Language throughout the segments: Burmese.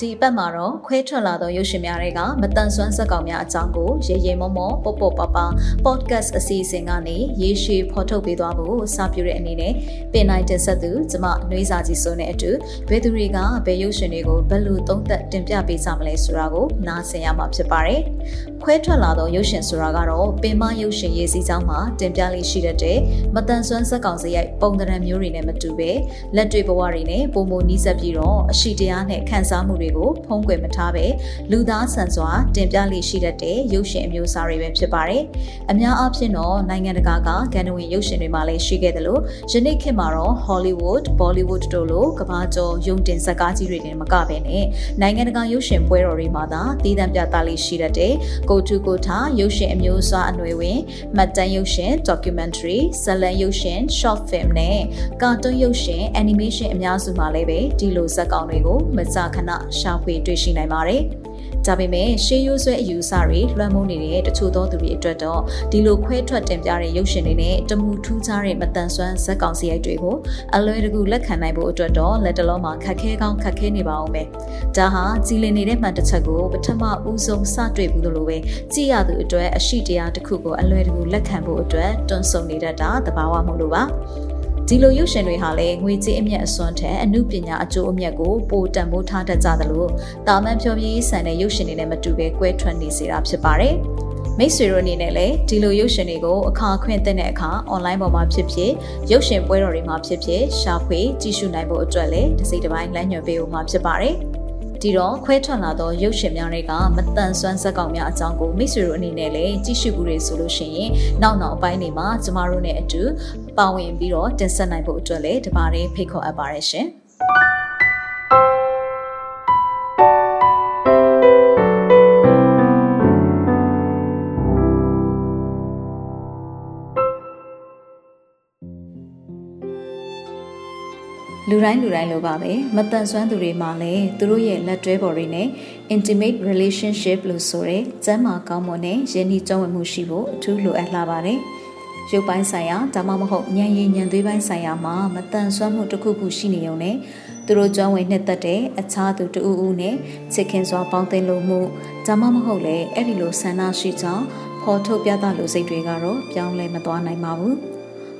ဒီအပတ်မှာတော့ခွဲထွက်လာသောရုပ်ရှင်များတွေကမတန်ဆွမ်းဇက်ကောင်များအကြောင်းကိုရေရေမောမောပေါပေါပပ podcast အစီအစဉ်ကနေရေရှည်ဖော်ထုတ်ပေးသွားဖို့စပြုတဲ့အနေနဲ့ပင်နိုင်တင်ဆက်သူကျမနှွေးစာကြီးစိုးနဲ့အတူဘယ်သူတွေကဘယ်ရုပ်ရှင်တွေကိုဘယ်လိုသုံးသပ်တင်ပြပေးကြမလဲဆိုတာကိုနားဆင်ရမှာဖြစ်ပါတယ်။ခွဲထွက်လာသောရုပ်ရှင်ဆိုတာကတော့ပင်မရုပ်ရှင်ရေးစည်းကြောင်းမှာတင်ပြလေးရှိတဲ့မတန်ဆွမ်းဇက်ကောင်စရိုက်ပုံသဏ္ဍာန်မျိုးတွေနဲ့မတူပဲလက်တွေ့ဘဝတွေနဲ့ပုံမနီးစပ်ပြီးတော့အရှိတရားနဲ့ခံစားမှုတွေကိုဖုံးကွယ်မထားပဲလူသားဆန်စွာတင်ပြလိရှိတတ်တဲ့ရုပ်ရှင်အမျိုးအစားတွေပဲဖြစ်ပါတယ်။အများအားဖြင့်တော့နိုင်ငံတကာကဂန်နဝင်ရုပ်ရှင်တွေမှာလည်းရှိခဲ့တယ်လို့ယနေ့ခေတ်မှာတော့ Hollywood, Bollywood တို့လိုကမ္ဘာကျော်ရုံတင်ဇာတ်ကားကြီးတွေတင်မကဘဲနဲ့နိုင်ငံတကာရုပ်ရှင်ပွဲတော်တွေမှာသာတည်တံ့ပြသလိရှိတတ်တဲ့ကိုထုကိုထာရုပ်ရှင်အမျိုးအစားအနွယ်ဝင်မှတ်တမ်းရုပ်ရှင် documentary ဇလံရုပ်ရှင် short film နဲ့ကာတွန်းရုပ်ရှင် animation အများစုမှာလည်းပဲဒီလိုဇာတ်ကောင်တွေကိုမကြာခဏရှာဖွေတွေ့ရှိနိုင်ပါတယ်။ဒါပေမဲ့ရှေးရိုးဆွဲအယူအဆတွေလွှမ်းမိုးနေတဲ့တချို့သောသူတွေအတွက်တော့ဒီလိုခွဲထွက်တင်ပြတဲ့ရုပ်ရှင်တွေနဲ့တမူထူးခြားတဲ့မတန်ဆွမ်းဇက်ကောင်စရိုက်တွေကိုအလွယ်တကူလက်ခံနိုင်ဖို့အတွက်တော့လက်တလုံးမှာခက်ခဲကောင်းခက်ခဲနေပါအောင်ပဲ။ဒါဟာကြီးလင်နေတဲ့မှန်တစ်ချက်ကိုပထမဦးဆုံးစတွေ့ဘူးလို့ပဲကြည့်ရသူအတွက်အရှိတရားတစ်ခုကိုအလွယ်တကူလက်ခံဖို့အတွက်တွန်းဆုံနေတတ်တာသဘာဝမဟုတ်လို့ပါ။ ဒီလိုရုပ်ရှင်တွေဟာလည်းငွေကြေးအမြတ်အစွန်းထက်အမှုပညာအကျိုးအမြတ်ကိုပိုတန်ဖိုးထားတတ်ကြသလိုတာမန်ဖြောပြရေးဆန်တဲ့ရုပ်ရှင်တွေနဲ့မတူပဲကွဲထွက်နေစေတာဖြစ်ပါတယ်။မိတ်ဆွေတို့အနေနဲ့လည်းဒီလိုရုပ်ရှင်တွေကိုအခါခွင့်တဲ့အခါ online ပေါ်မှာဖြစ်ဖြစ်ရုပ်ရှင်ပွဲတော်တွေမှာဖြစ်ဖြစ်ရှာဖွေကြည့်ရှုနိုင်ဖို့အတွက်လည်းတစ်စိတ်တစ်ပိုင်းလမ်းညွှန်ပေးဖို့မှာဖြစ်ပါတယ်။ ဒီတော့ခွဲထွက်လာသောရုပ်ရှင်များတွေကမတန်ဆွမ်းဇက်ကောင်များအကြောင်းကိုမိတ်ဆွေတို့အနေနဲ့လည်းကြည့်ရှုမှုတွေဆိုလို့ရှိရင်နောက်နောက်အပိုင်းတွေမှာကျမတို့နဲ့အတူပါဝင်ပြီးတော့တင်ဆက်နိုင်ဖို့အတွက်လည်းဒီပါလေးဖိတ်ခေါ်အပ်ပါတယ်ရှင်။ လူတိုင်းလူတိုင်းလိုပါပဲမတန်ဆွမ်းသူတွေမှာလည်းသူတို့ရဲ့လက်တွဲပေါ်တွေနဲ့ intimate relationship လို့ဆိုတဲ့ကျမ်းမာကောင်းမွန်တဲ့ယဉ်ဤကြောင်းဝင်မှုရှိဖို့အထူးလိုအပ်လာပါတယ်။ရုပ်ပိုင်းဆိုင်ရာဒါမှမဟုတ်ဉာဏ်ရည်ဉာဏ်သွေးပိုင်းဆိုင်ရာမှာမတန်ဆွမ်းမှုတစ်ခုခုရှိနေုံနဲ့သူတို့ကြောင်းဝင်နှစ်သက်တဲ့အခြားသူတူဦးနဲ့ချစ်ခင်စွာပေါင်းသင်းလို့မှုဒါမှမဟုတ်လေအဲ့ဒီလိုဆန္ဒရှိကြောင်းဖော်ထုတ်ပြသလိုစိတ်တွေကတော့ပြောင်းလဲမသွားနိုင်ပါဘူး။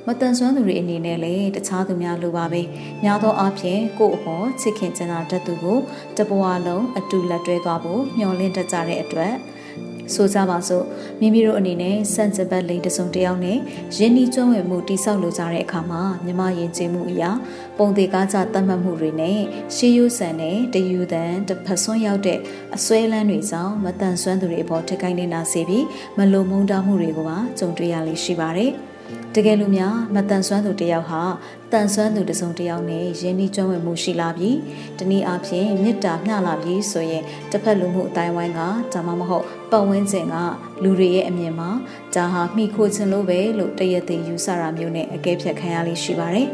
မတန်ဆွမ်းသူတွေအနေနဲ့လည်းတခြားသူများလိုပါပဲများသောအားဖြင့်ကိုယ့်အဖို့ချစ်ခင်ကျင်နာတတ်သူကိုတဘဝလုံးအတူလက်တွဲသွားဖို့မျှော်လင့်တတ်ကြတဲ့အတွက်ဆိုကြပါစို့မိမိတို့အနေနဲ့စန့်ကျင်ဘက်လိန်တစုံတယောက်နဲ့ယဉ်ဤကျွမ်းဝင်မှုတိဆောက်လိုကြတဲ့အခါမှာမြမယဉ်ကျေးမှုအရာပုံသေးကားကြတတ်မှတ်မှုတွေနဲ့ရှေးရိုးဆန်တဲ့တယူတန်တစ်ဖက်ဆွန်းရောက်တဲ့အစွဲလန်းတွေကြောင့်မတန်ဆွမ်းသူတွေအပေါ်ထက်ကိုင်းနေတာစေပြီးမလုံမုန်းတာမှုတွေကိုပါကြုံတွေ့ရလိမ့်ရှိပါတယ်။ တကယ်လို့များမတန်ဆွမ်းသူတယောက်ဟာတန်ဆွမ်းသူတစုံတယောက်နဲ့ယဉ်ဤကျွမ်းဝင်မှုရှိလာပြီးတနည်းအားဖြင့်မေတ္တာမျှလာပြီးဆိုရင်တစ်ဖက်လူမှုအတိုင်းဝိုင်းကဒါမှမဟုတ်ပတ်ဝန်းကျင်ကလူတွေရဲ့အမြင်မှာဒါဟာမိခိုခြင်းလို့ပဲလို့တရက်သေးယူဆတာမျိုးနဲ့အကဲဖြတ်ခံရလိရှိပါတယ်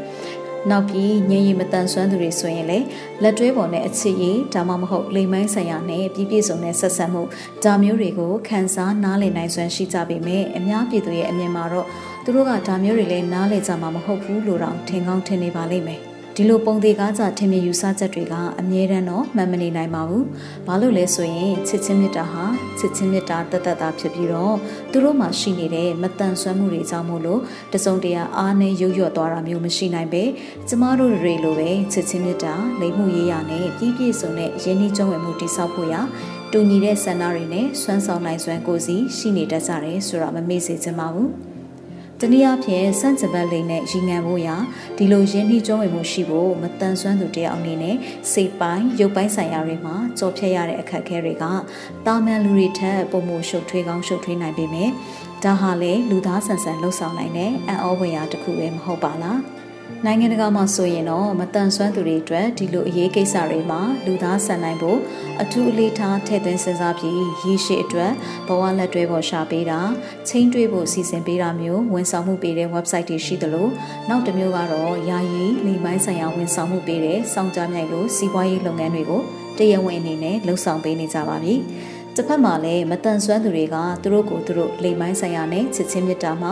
နောက်ပြီးငြိမ်ရည်မတန်ဆွမ်းသူတွေဆိုရင်လည်းလက်တွဲပေါ်နဲ့အချစ်ရည်ဒါမှမဟုတ်လိမ်မိုင်းဆိုင်ရာနဲ့ပြည့်ပြည့်စုံတဲ့ဆက်ဆံမှုဒါမျိုးတွေကိုခန်းစားနားလည်နိုင်စွမ်းရှိကြပေမဲ့အများပြည်သူရဲ့အမြင်မှာတော့ သူတို့ကဒါမျိုးတွေလည်းနားလည်ကြမှာမဟုတ်ဘူးလို့တော့ထင်ကောင်းထင်နေပါလိမ့်မယ်ဒီဒီလိုပုံသေးကားကြထင်မြင်ယူဆချက်တွေကအမြဲတမ်းတော့မှန်မနေနိုင်ပါဘူး။ဘာလို့လဲဆိုရင်ချစ်ချင်းမြတ်တာဟာချစ်ချင်းမြတ်တာတသက်တာဖြစ်ပြီးတော့သူတို့မှာရှိနေတဲ့မတန်ဆွမ်းမှုတွေကြောင့်မို့လို့တစုံတရာအားနဲ့ရွရွ့သွားတာမျိုးမရှိနိုင်ပဲကျမတို့တွေလိုပဲချစ်ချင်းမြတ်တာလိမ်မှုရေးရနဲ့ပြည်ပြည့်စုံတဲ့ရင်းနှီးကြုံဝင်မှုတိဆောက်ဖို့ရတူညီတဲ့ဆန္ဒတွေနဲ့စွမ်းဆောင်နိုင်စွမ်းကိုစီရှိနေတတ်ကြတယ်ဆိုတာမမေ့စေချင်ပါဘူး။ တနည်းအားဖြင့်စန့်ကျင်ဘက်လိမ့်နဲ့ရီငံဖို့ရာဒီလိုရင်းနှီးကြုံးဝင်မှုရှိဖို့မတန်ဆွမ်းသူတယောက်အနေနဲ့စိတ်ပိုင်းရုပ်ပိုင်းဆိုင်ရာတွေမှာကြော်ဖြတ်ရတဲ့အခက်အခဲတွေကတာမန်လူတွေထက်ပုံမှုရှုပ်ထွေးကောင်းရှုပ်ထွေးနိုင်ပေမဲ့ဒါဟာလေလူသားဆန်ဆန်လှုပ်ဆောင်နိုင်တဲ့အံ့ဩဖွယ်ရာတစ်ခုပဲမဟုတ်ပါလား။ နိုင်ငံတကာမှာဆိုရင်တော့မတန်ဆွမ်းသူတွေအတွက်ဒီလိုအရေးကိစ္စတွေမှာလူသားဆန်နိုင်ဖို့အထူးအလေးထားထည့်သွင်းစဉ်းစားပြီးရည်ရှိအတွက်ဘဝလက်တွဲပေါ်ရှာပေးတာချင်းတွေးဖို့စီစဉ်ပေးတာမျိုးဝန်ဆောင်မှုပေးတဲ့ website တွေရှိသလိုနောက်တစ်မျိုးကတော့ယာယီလိမ်ပိုင်းဆိုင်ရာဝန်ဆောင်မှုပေးတဲ့စောင့်ကြမြိုက်လို့စီးပွားရေးလုပ်ငန်းတွေကိုတရားဝင်အနေနဲ့လှုပ်ဆောင်ပေးနေကြပါပြီ။ တစ်ဖက်မှာလည်းမတန်ဆွမ်းသူတွေကသူတို့ကိုသူတို့လိမ်ပိုင်းဆိုင်ရာနဲ့ချစ်ချင်းမြတ်တာမှာ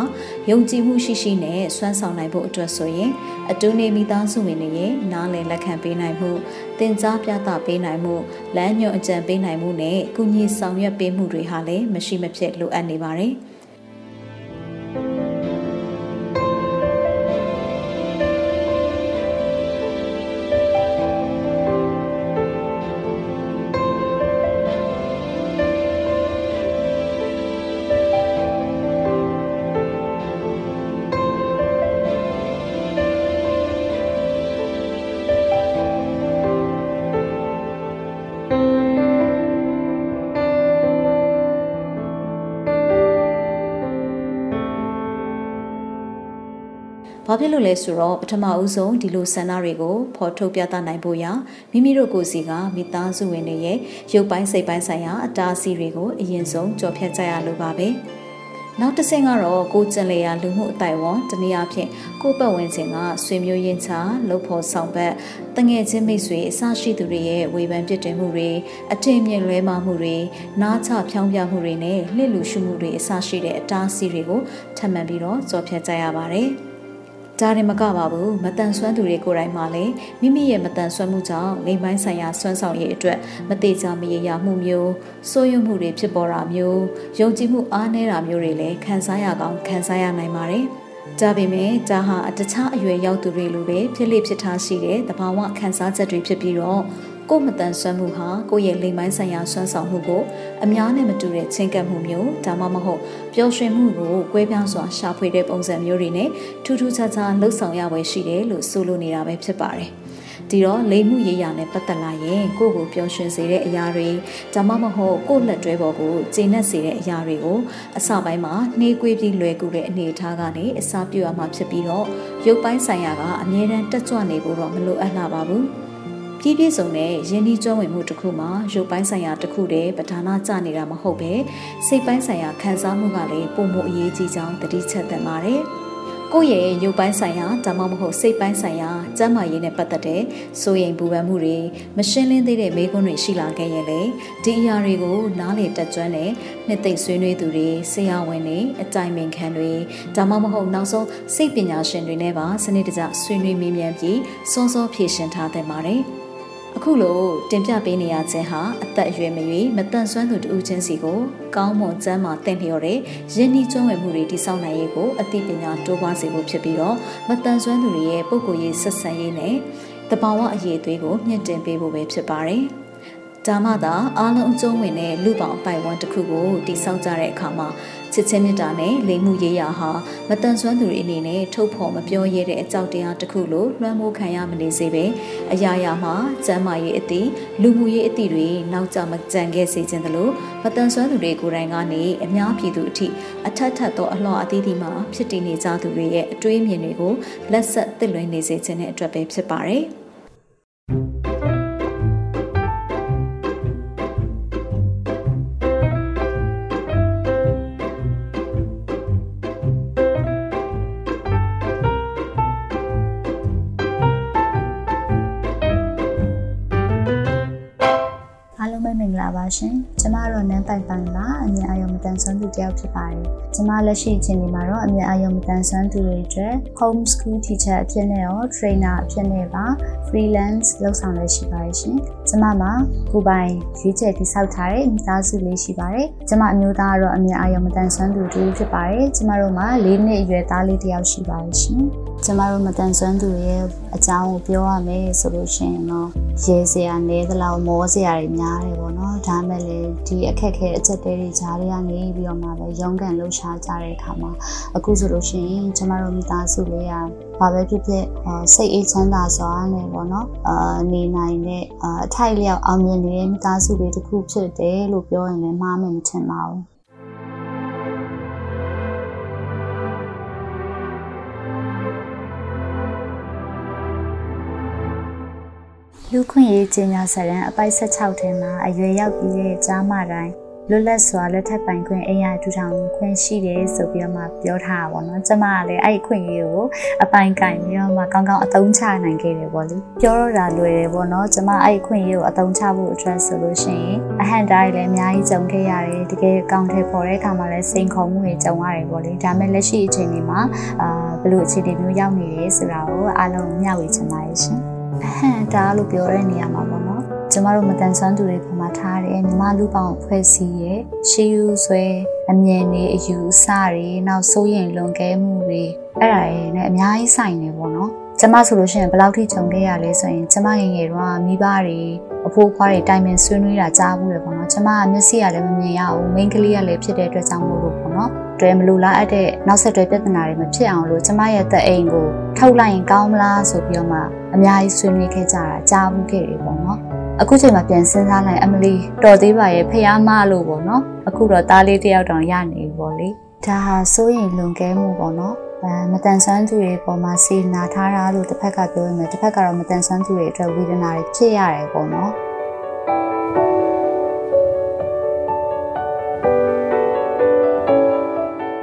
ယုံကြည်မှုရှိရှိနဲ့စွမ်းဆောင်နိုင်ဖို့အတွက်ဆိုရင်အတူနေမိသားစုဝင်တွေရဲ့နားလည်လက်ခံပေးနိုင်မှုတင် जा ပြသပေးနိုင်မှုလမ်းညွှန်အကြံပေးနိုင်မှုနဲ့ကုညီဆောင်ရွက်ပေးမှုတွေဟာလည်းမရှိမဖြစ်လိုအပ်နေပါတယ်။ ဘာဖြစ်လို့လဲဆိုတော့ပထမဦးဆုံးဒီလိုဆန္ဒတွေကိုဖော်ထုတ်ပြသနိုင်ဖို့ရာမိမိတို့ကိုယ်စီကမိသားစုဝင်တွေရဲ့ရုပ်ပိုင်းစိတ်ပိုင်းဆိုင်ရာအတားအဆီးတွေကိုအရင်ဆုံးကြော်ဖြတ်ကြရလို့ပါပဲ။နောက်တစ်ဆင့်ကတော့ကိုကျင်လေယာလူမှုအတိုင်းဝန်တနည်းအားဖြင့်ကိုပတ်ဝန်းကျင်ကဆွေမျိုးရင်းချလှုပ်ဖို့ဆောင်ဘက်တငယ်ချင်းမိတ်ဆွေအစရှိသူတွေရဲ့ဝေဖန်ပြစ်တင်မှုတွေအထင်မြင်လွဲမှားမှုတွေနားချဖြောင်းပြမှုတွေနဲ့လှစ်လူရှုမှုတွေအစရှိတဲ့အတားအဆီးတွေကိုထပ်မံပြီးတော့ကြော်ဖြတ်ကြရပါတယ်။ ဒါရင်မကပါဘူးမတန်ဆွမ်းသူတွေကိုယ်တိုင်မှလည်းမိမိရဲ့မတန်ဆွမ်းမှုကြောင့်လိမ်ပိုင်းဆိုင်ရာဆွမ်းဆောင်ရည်အတွက်မသေးချာမရေရာမှုမျိုးစိုးရွံ့မှုတွေဖြစ်ပေါ်တာမျိုးယုံကြည်မှုအားနည်းတာမျိုးတွေလည်းခံစားရကောင်းခံစားရနိုင်ပါတယ်ဒါပေမဲ့ဒါဟာတခြားအရွယ်ရောက်သူတွေလိုပဲဖြစ်လိဖြစ်ထားရှိတဲ့သဘာဝခံစားချက်တွေဖြစ်ပြီးတော့ ကိုယ်မတန်ဆွမ်းမှုဟာကိုယ့်ရဲ့လိမ်ပိုင်းဆိုင်ရာဆွမ်းဆောင်မှုကိုအများနဲ့မတူတဲ့ချင်းကပ်မှုမျိုးဒါမှမဟုတ်ပျော်ရွှင်မှုကိုကွဲပြားစွာရှာဖွေတဲ့ပုံစံမျိုးတွေနဲ့ထူးထူးခြားခြားလှုပ်ဆောင်ရပွဲရှိတယ်လို့ဆိုလိုနေတာပဲဖြစ်ပါတယ်။ဒီတော့လိမ်မှုရေးရာနဲ့ပတ်သက်လာရင်ကိုယ့်ကိုပျော်ရွှင်စေတဲ့အရာတွေဒါမှမဟုတ်ကိုယ့်လက်တွဲပေါ်ကိုကျဉ်တ်စေတဲ့အရာတွေကိုအစပိုင်းမှာနှေးကွေးပြီးလွယ်ကူတဲ့အနေအထားကနေအစားပြုရမှာဖြစ်ပြီးတော့ရုပ်ပိုင်းဆိုင်ရာကအမြဲတမ်းတက်ကြွနေဖို့တော့မလိုအပ်လာပါဘူး။ ပြည့်ပြည့်စုံတဲ့ယဉ်ဤကျွမ်းဝင်မှုတစ်ခုမှာရုပ်ပိုင်းဆိုင်ရာတစ်ခုတည်းပဓာနာကျနေတာမဟုတ်ပဲစိတ်ပိုင်းဆိုင်ရာခံစားမှုကလည်းပုံမှုအရေးကြီးကြောင်းတတိချက်သင်ပါတယ်။ကိုယ့်ရဲ့ရုပ်ပိုင်းဆိုင်ရာဒါမှမဟုတ်စိတ်ပိုင်းဆိုင်ရာကျန်းမာရေးနဲ့ပတ်သက်တဲ့စိုးရိမ်ပူပန်မှုတွေမရှင်းလင်းသေးတဲ့မေးခွန်းတွေရှိလာခဲ့ရင်လေဒီအရာတွေကိုနားလေတက်ကျွမ်းတဲ့နှစ်သိမ့်ဆွေးနွေးသူတွေဆရာဝန်တွေအကြိုင်ပင်ခံတွေဒါမှမဟုတ်နောက်ဆုံးစိတ်ပညာရှင်တွေနဲ့ပါစနစ်တကျဆွေးနွေးမေးမြန်းပြီးစောစောဖြေရှင်းထားသင့်ပါတယ်။ အခုလိုတင်ပြပေးနေရခြင်းဟာအသက်အရွယ်မရွေးမတန်ဆွမ်းသူတူချင်းစီကိုကောင်းမွန်ကျမ်းမာတင့်လျော်တဲ့ယဉ်ဤကျွမ်းဝင်မှုတွေတိစောက်နိုင်ရေးကိုအသိပညာတိုးပွားစေဖို့ဖြစ်ပြီးတော့မတန်ဆွမ်းသူတွေရဲ့ပုဂ္ဂိုလ်ရေးဆက်ဆံရေးနဲ့တဘာဝအရေးအသွေးကိုမြင့်တင်ပေးဖို့ပဲဖြစ်ပါတယ်။ဒါမှသာအားလုံးအကျုံးဝင်တဲ့လူပေါင်းအပိုင်ဝန်းတစ်ခုကိုတိစောက်ကြတဲ့အခါမှာ ချစ်ချင်းမြတ်တာနဲ့လိမ်မှုရေးရာဟာမတန်ဆွမ်းသူတွေအနေနဲ့ထုတ်ဖော်မပြောရတဲ့အကြောက်တရားတစ်ခုလိုလွှမ်းမိုးခံရမနေစေပဲအရာရာမှာကျမ်းမာရေးအသည့်လူမှုရေးအသည့်တွေနောက်ကျမကြံခဲ့စေခြင်းတလို့မတန်ဆွမ်းသူတွေကိုယ်တိုင်ကနေအများပြည်သူအထိအထက်ထက်သောအလှအသီးသီးမှာဖြစ်တည်နေကြသူတွေရဲ့အတွေးအမြင်တွေကိုလက်ဆက်သစ်လွှင့်နေစေခြင်းတဲ့အတွက်ပဲဖြစ်ပါတယ်။ န်ဆွမ်းသူတယောက်ဖြစ်ပါတယ်။ကျမလက်ရှိအချိန်ဒီမှာတော့အမြင်အာရုံမတန်ဆွမ်းသူတွေအတွက် home school teacher အဖြစ်နဲ့ရော trainer အဖြစ်နဲ့ပါ freelance လုပ်ဆောင်ရရှိပါတယ်ရှင်။ကျမမှာကိုပိုင်ရွေးချယ်တည်ဆောက်ထားတဲ့မိသားစုလေးရှိပါတယ်။ကျမအမျိုးသားကတော့အမြင်အာရုံမတန်ဆွမ်းသူတူဖြစ်ပါတယ်။ကျမတို့မှာ၄နှစ်အရွယ်သားလေးတစ်ယောက်ရှိပါတယ်ရှင်။ ကျမတို့မတန်ဆွမ်းသူရဲ့အကြောင်းကိုပြောရမယ်ဆိုလို့ရှိရင်တော့ရေစရာနဲသလောက်မောစရာတွေများတယ်ပေါ့နော်ဒါမဲ့လေဒီအခက်ခဲအချက်တဲတွေကြားတွေကနေပြီးတော့မှပဲရုန်းကန်လှုပ်ရှားကြတဲ့အခါမှာအခုဆိုလို့ရှိရင်ကျမတို့မိသားစုလေးကဘာပဲဖြစ်ဖြစ်စိတ်အေးချမ်းသာစွာနဲ့ပေါ့နော်အာနေနိုင်တဲ့အထိုက်လျောက်အောင်မြင်နေတဲ့မိသားစုလေးတစ်ခုဖြစ်တယ်လို့ပြောရင်လည်းမှားမယ်မထင်ပါဘူး လူခွင့်ရေးကြေညာစာတမ်းအပိုက်16ထဲမှာအရွယ်ရောက်ပြီးတဲ့ကြားမတိုင်းလွတ်လပ်စွာလက်ထပ်ပိုင်ခွင့်အိမ်ရထူထောင်ခွင့်ရှိတယ်ဆိုပြီးတော့မှပြောထားတာပေါ့နော်ကျမကလည်းအဲ့ဒီခွင့်ရေးကိုအပိုင်ကင်ပြီးတော့မှကောင်းကောင်းအသုံးချနိုင်ခဲ့တယ်ပေါ့လေပြောတော့တာလွယ်တယ်ပေါ့နော်ကျမအဲ့ဒီခွင့်ရေးကိုအသုံးချဖို့အတွက်ဆိုလို့ရှိရင်အဟန့်တိုင်းလည်းအများကြီးကြုံခဲ့ရတယ်တကယ်ကောင်းထဲပေါ်တဲ့အခါမှာလည်းစိန်ခေါ်မှုတွေကြုံရတယ်ပေါ့လေဒါမဲ့လက်ရှိအချိန်ဒီမှာအာဘယ်လိုအခြေအနေမျိုးရောက်နေလဲဆိုတာကိုအားလုံးမျှဝေချင်ပါတယ်ရှင် အဟန့်တားလို့ပြောတဲ့နေရာမှာပေါ့နော်ကျမတို့မတန်ဆွမ်းသူတွေပုံမှာထားတယ်မြမလူပေါင်းဖွဲ့စည်းရဲ့ရှေးယူဆွဲအမြင်တွေအယူအဆတွေနောက်စိုးရင်လွန်ကဲမှုတွေအဲ့ဒါတွေနဲ့အများကြီးဆိုင်နေပေါ့နော်ကျမဆိုလို့ရှိရင်ဘယ်လောက်ထိခြုံခဲ့ရလဲဆိုရင်ကျမငယ်ငယ်တော့မိဘတွေအဖိုးခွားတွေတိုင်ပင်ဆွေးနွေးတာကြားဘူးလေပေါ့နော်ကျမကမျက်စိကလည်းမမြင်ရဘူးမိန်းကလေးကလည်းဖြစ်တဲ့အတွက်ကြောင့်မို့လို့ပေါ့နော် တွဲမလူလားအပ်တဲ့နောက်ဆက်တွဲပြဿနာတွေမဖြစ်အောင်လို့ကျမရဲ့သက်အိမ်ကိုထုတ်လိုက်ရင်ကောင်းမလားဆိုပြီးတော့မှအများကြီးဆွေးနွေးခဲ့ကြတာကြားဘူးခဲ့တယ်ပေါ့နော်အခုချိန်မှာပြန်စဉ်းစားလိုက်အမလီတော်သေးပါရဲ့ဖះမလို့ပေါ့နော်အခုတော့သားလေးတယောက်တောင်ရနေပြီပေါ့လေဒါဟာစိုးရင်လွန်ကဲမှုပေါ့နော်အဲမတန်ဆွမ်းသူတွေပေါ်မှာစေနာထားတာလို့တစ်ဖက်ကပြောရမယ်တစ်ဖက်ကတော့မတန်ဆွမ်းသူတွေအတွက်ဝေဒနာတွေဖြစ်ရတယ်ပေါ့နော်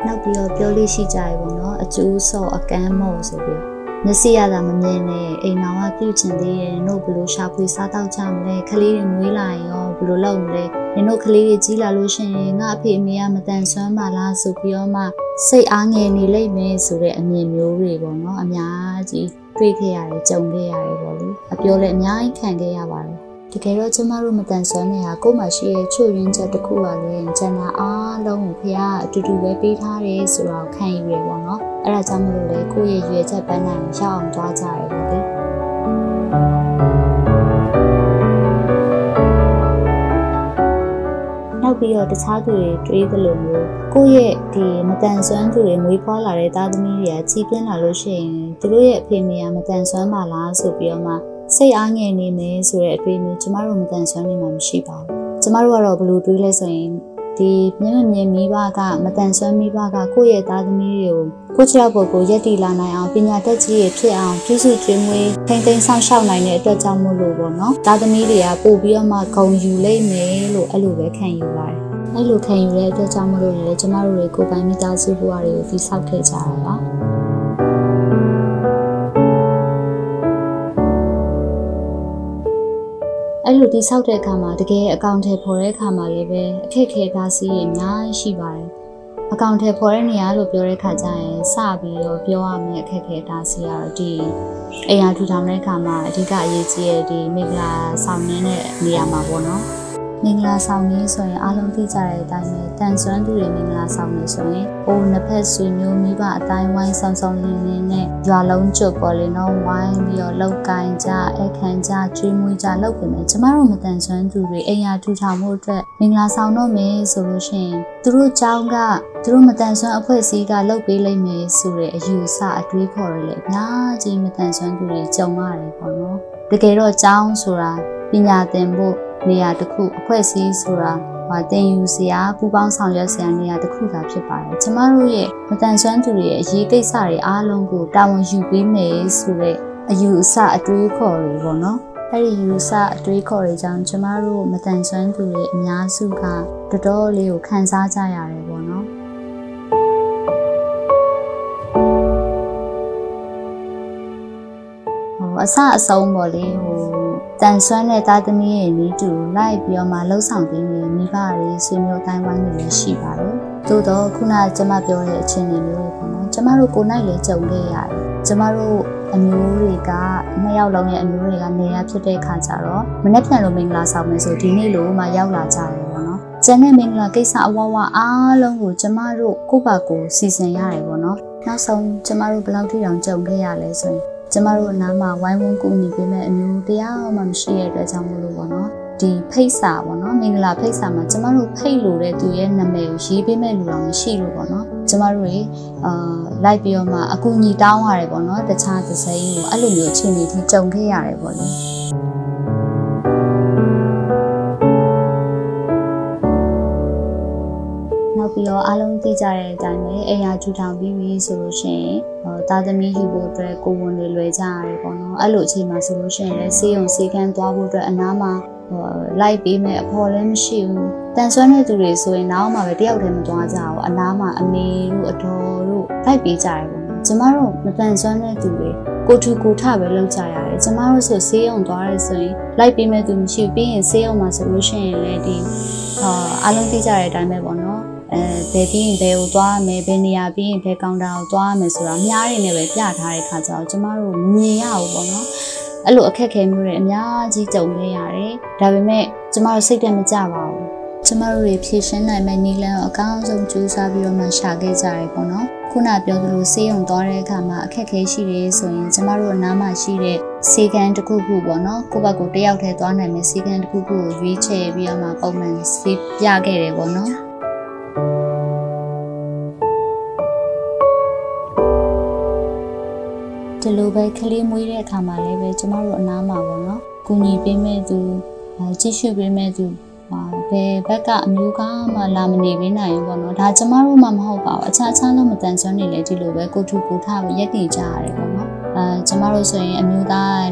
နောက်ပြီးတော့ပြောလို့ရှိကြရပေါ့နော်အကျိုးဆော့အကမ်းမို့ဆိုပြီးမျက်စိရတာမမြင်နဲ့အိမ်တော်ကပြုတ်ချင်သေးတယ်တို့ဘလို့ရှာဖွေစားတော့ကြမလဲခလေးတွေမွေးလာရင်ရောဘလို့လုပ်မလဲနင်တို့ကလေးတွေကြီးလာလို့ရှိရင်ငါအဖေအမေကမတန်ဆွမ်းပါလားဆိုပြီးတော့မှစိတ်အားငယ်နေလိမ့်မယ်ဆိုတဲ့အမြင်မျိုးတွေပေါ့နော်အများကြီးတွေ့ခဲ့ရတယ်ကြုံခဲ့ရတယ်ပေါ့လေအပြောလည်းအများကြီးခံခဲ့ရပါတယ် တကယ်တော့ကျမတို့မတန်ဆွမ်းနေတာကိုယ်မှရှိရဲ့ချွတ်ရင်းချက်တစ်ခုပါလေကျန်တာအားလုံးကိုဖះအတူတူပဲပေးထားတယ်ဆိုတော့ခံယူရပေါ့နော်အဲ့ဒါကြောင့်မလို့လေကိုယ့်ရဲ့ရွယ်ချက်ပန်းနိုင်ရအောင်သွားကြရပေါ့လေနောက်ပြီးတော့တခြားသူတွေတွေးသလိုမျိုးကိုယ့်ရဲ့ဒီမတန်ဆွမ်းသူတွေမွေးဖွားလာတဲ့သားသမီးတွေကကြီးပြင်းလာလို့ရှိရင်သူတို့ရဲ့အဖေမေကမတန်ဆွမ်းပါလားဆိုပြီးတော့မှ စိတ်အားငယ်နေမယ်ဆိုတဲ့အတွေ့အမျိုးကျမတို့မတန်ဆွမ်းနေမှာမရှိပါဘူးကျမတို့ကတော့ဘယ်လိုတွေးလဲဆိုရင်ဒီမြင့်မြင့်မိဘကမတန်ဆွမ်းမိဘကကိုယ့်ရဲ့သားသမီးတွေကိုကိုယ့်ချောက်ပေါ်ကိုရက်တီလာနိုင်အောင်ပညာတတ်ကြီးရဖြစ်အောင်ပြုစုကျွေးမွေးထိမ့်သိမ်းဆောင်ရှောက်နိုင်တဲ့အတွက်ကြောင့်မို့လို့ပေါ့နော်သားသမီးတွေကပို့ပြီးတော့မှဂုံယူလိမ့်မယ်လို့အဲ့လိုပဲခံယူပါတယ်အဲ့လိုခံယူတဲ့အတွက်ကြောင့်မလို့လေကျမတို့တွေကိုယ်ပိုင်မိသားစုဘဝတွေကိုပြီးဆောက်ခဲ့ကြတာပါ အဲ့လိုတိဆောက်တဲ့အခါမှာတကယ်အကောင့်ထဲပေါ်တဲ့အခါမှာလည်းပဲအခက်ခဲတားစီးရအများကြီးရှိပါတယ်။အကောင့်ထဲပေါ်တဲ့နေရာလို့ပြောတဲ့အခါကျရင်စပြီးတော့ပြောရမယ့်အခက်ခဲတားစီးရတော့ဒီအိမ်ယာထူထောင်တဲ့အခါမှာအဓိကအရေးကြီးတဲ့ဒီမိဂလာဆောင်နေတဲ့နေရာမှာပေါ့နော်။ မင်္ဂလာဆောင်နေဆိုရင်အားလုံးသိကြတဲ့အတိုင်းပဲတန်ဆွမ်းသူတွေမင်္ဂလာဆောင်နေဆိုရင်အိုးနှစ်ဖက်ဆွေမျိုးမိဘအတိုင်းဝိုင်းဆောင်ဆောင်လင်းလင်းနဲ့ရွာလုံးကျွတ်ပေါ်လေနော်ဝိုင်းပြီးတော့လောက်ကင်ကြအခမ်းကြကျွေးမွေးကြလုပ်ပြင်မယ်ကျမတို့မတန်ဆွမ်းသူတွေအိမ်ယာထူထောင်မှုအတွက်မင်္ဂလာဆောင်တော့မယ်ဆိုလို့ရှိရင်သူတို့เจ้าကသူတို့မတန်ဆွမ်းအဖွဲ့အစည်းကလုပ်ပေးလိုက်မယ်ဆိုတဲ့အယူအဆအတွေးခေါ်ရလေအများကြီးမတန်ဆွမ်းသူတွေကြုံရတယ်ပေါ့နော်တကယ်တော့เจ้าဆိုတာပညာသင်ဖို့ နေရာတစ်ခုအဖွဲ့အစည်းဆိုတာဟာတင်ယူစရာပူပေါင်းဆောင်ရွက်စရာနေရာတစ်ခုသာဖြစ်ပါတယ်ကျမတို့ရဲ့မတန်ဆွမ်းသူတွေရဲ့အရေးကိစ္စတွေအားလုံးကိုတာဝန်ယူပေးမယ်ဆိုတဲ့အယူအဆအတွေးခေါ်တွေပေါ့နော်အဲ့ဒီယူဆအတွေးခေါ်တွေကြောင့်ကျမတို့မတန်ဆွမ်းသူတွေအများစုကတော်တော်လေးကိုခံစားကြရတယ်ပေါ့နော်ဟိုအဆအဆုံးပေါ့လေဟို တန်ဆွမ်းတဲ့သားသမီးရဲ့နီးတူလိုက်ပြီးတော့မှလှုပ်ဆောင်ပေးနေမိဘတွေဆွေမျိုးတိုင်းဝိုင်းတွေလည်းရှိပါတယ်။သို့တော့ခုနကကျမပြောတဲ့အခြေအနေမျိုးတွေပေါ့နော်။ကျမတို့ကိုယ်နိုင်လည်းကြုံခဲ့ရတယ်။ကျမတို့အမျိုးတွေကနှစ်ယောက်လုံးရဲ့အမျိုးတွေကနေရဖြစ်တဲ့ခါကျတော့မနေ့ပြန်လို့မင်္ဂလာဆောင်မယ်ဆိုဒီနေ့လိုမှရောက်လာကြတယ်ပေါ့နော်။ကျန်တဲ့မင်္ဂလာကိစ္စအဝဝအားလုံးကိုကျမတို့ကိုယ့်ဘာကိုစီစဉ်ရတယ်ပေါ့နော်။နောက်ဆုံးကျမတို့ဘယ်လောက်ထိတောင်ကြုံခဲ့ရလဲဆိုရင် ကျမတို့အနားမှာဝိုင်းဝန်းကူညီပေးမဲ့အမျိုးတရားမှမရှိတဲ့အတွက်ကြောင့်မလို့ပေါ့နော်ဒီဖိတ်စာပေါ့နော်မင်္ဂလာဖိတ်စာမှာကျမတို့ဖိတ်လို့တဲ့သူရဲ့နာမည်ကိုရေးပေးမဲ့လူတော့မရှိလို့ပေါ့နော်ကျမတို့တွေအာလိုက်ပြီးတော့မှအကူအညီတောင်းရတယ်ပေါ့နော်တခြားတစ်စိမ်းကိုအဲ့လိုမျိုးအခြေအနေထိကြုံခဲ့ရတယ်ပေါ့လေ တော့အားလုံးသိကြတဲ့အတိုင်းပဲအိမ်ယာထူထောင်ပြီးပြီဆိုလို့ရှိရင်သားသမီးဟိဖို့အတွက်ကိုဝန်တွေလွယ်ကြရတယ်ပေါ့နော်အဲ့လိုအချိန်မှာဆိုလို့ရှိရင်လည်းစေးုံစေးကန်းသွားဖို့အတွက်အနားမှာဟိုလိုက်ပေးမဲ့အဖော်လည်းမရှိဘူးတန်ဆွမ်းတဲ့သူတွေဆိုရင်နောက်မှပဲတယောက်တည်းမသွားကြဘူးအနားမှာအမေတို့အတော်တို့လိုက်ပေးကြတယ်ပေါ့နော်ကျမတို့မတန်ဆွမ်းတဲ့သူတွေကိုထူကိုထပဲလုပ်ကြရတယ်ကျမတို့ဆိုဆေးရုံသွားရဲဆိုရင်လိုက်ပေးမဲ့သူမရှိဘူးပြီးရင်ဆေးရုံမှာဆိုလို့ရှိရင်လည်းဒီအာအားလုံးသိကြတဲ့အတိုင်းပဲပေါ့နော် အဲဘယ်ပြီးရင်ဘယ်ကိုသွားမယ်ဘယ်နေရာပြီးရင်ဘယ်ကောင်တာကိုသွားမယ်ဆိုတာအများကြီးနဲ့ပဲပြထားတဲ့ခါကျတော့ကျမတို့မမြင်ရဘူးပေါ့နော်အဲ့လိုအခက်ခဲမျိုးတွေအများကြီးကြုံနေရတယ်ဒါပေမဲ့ကျမတို့စိတ်တမကြပါဘူးကျမတို့တွေဖြည့်ရှင်းနိုင်မယ့်နည်းလမ်းကိုအကောင်းဆုံးကြိုးစားပြီးတော့မှရှာခဲ့ကြရပေါ့နော်ခုနပြောသလိုဆေးရုံသွားတဲ့အခါမှာအခက်ခဲရှိတယ်ဆိုရင်ကျမတို့အနားမှာရှိတဲ့ဆေးကန်တစ်ခုခုပေါ့နော်ကိုယ့်ဘက်ကိုတယောက်တည်းသွားနိုင်မယ့်ဆေးကန်တစ်ခုခုကိုရွေးချယ်ပြီးတော့မှပုံမှန်ဆေးပြခဲ့တယ်ပေါ့နော် ဒီလိုပဲကလေးမွေးတဲ့အခါမှာလည်းပဲကျမတို့အနားမှာပေါ့နော်။ကူညီပေးမဲ့သူကြည့်ရှုပေးမဲ့သူဘယ်ဘက်ကအမျိုးကမှလာမနေပေးနိုင်ဘူးပေါ့နော်။ဒါကျမတို့မှမဟုတ်ပါဘူး။အခြားအခြားတော့မတန်ဆွမ်းနေလေဒီလိုပဲကိုထူကိုထပဲရက်တည်ကြရတယ်ပေါ့နော်။အဲကျမတို့ဆိုရင်အမျိုးသား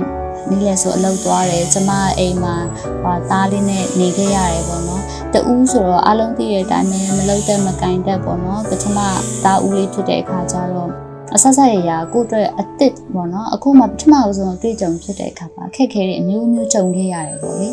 နေလဲဆိုအလုပ်သွားတယ်ကျမအိမ်မှာဟာသားလေးနဲ့နေခဲ့ရတယ်ပေါ့နော်တူးဆိုတော့အလုံးသိတဲ့အတိုင်းမလုပ်တဲ့မကင်တတ်ပေါ့နော်ပထမသားဦးလေးဖြစ်တဲ့အခါကျတော့ အဆက်ဆက်ရရာကိုအတွက်အစ်စ်ပေါ့နော်အခုမှပထမဆုံးအတွေ့အကြုံဖြစ်တဲ့အခါမှာခက်ခဲတဲ့အမျိုးမျိုးကြုံခဲ့ရတယ်ပေါ့လေ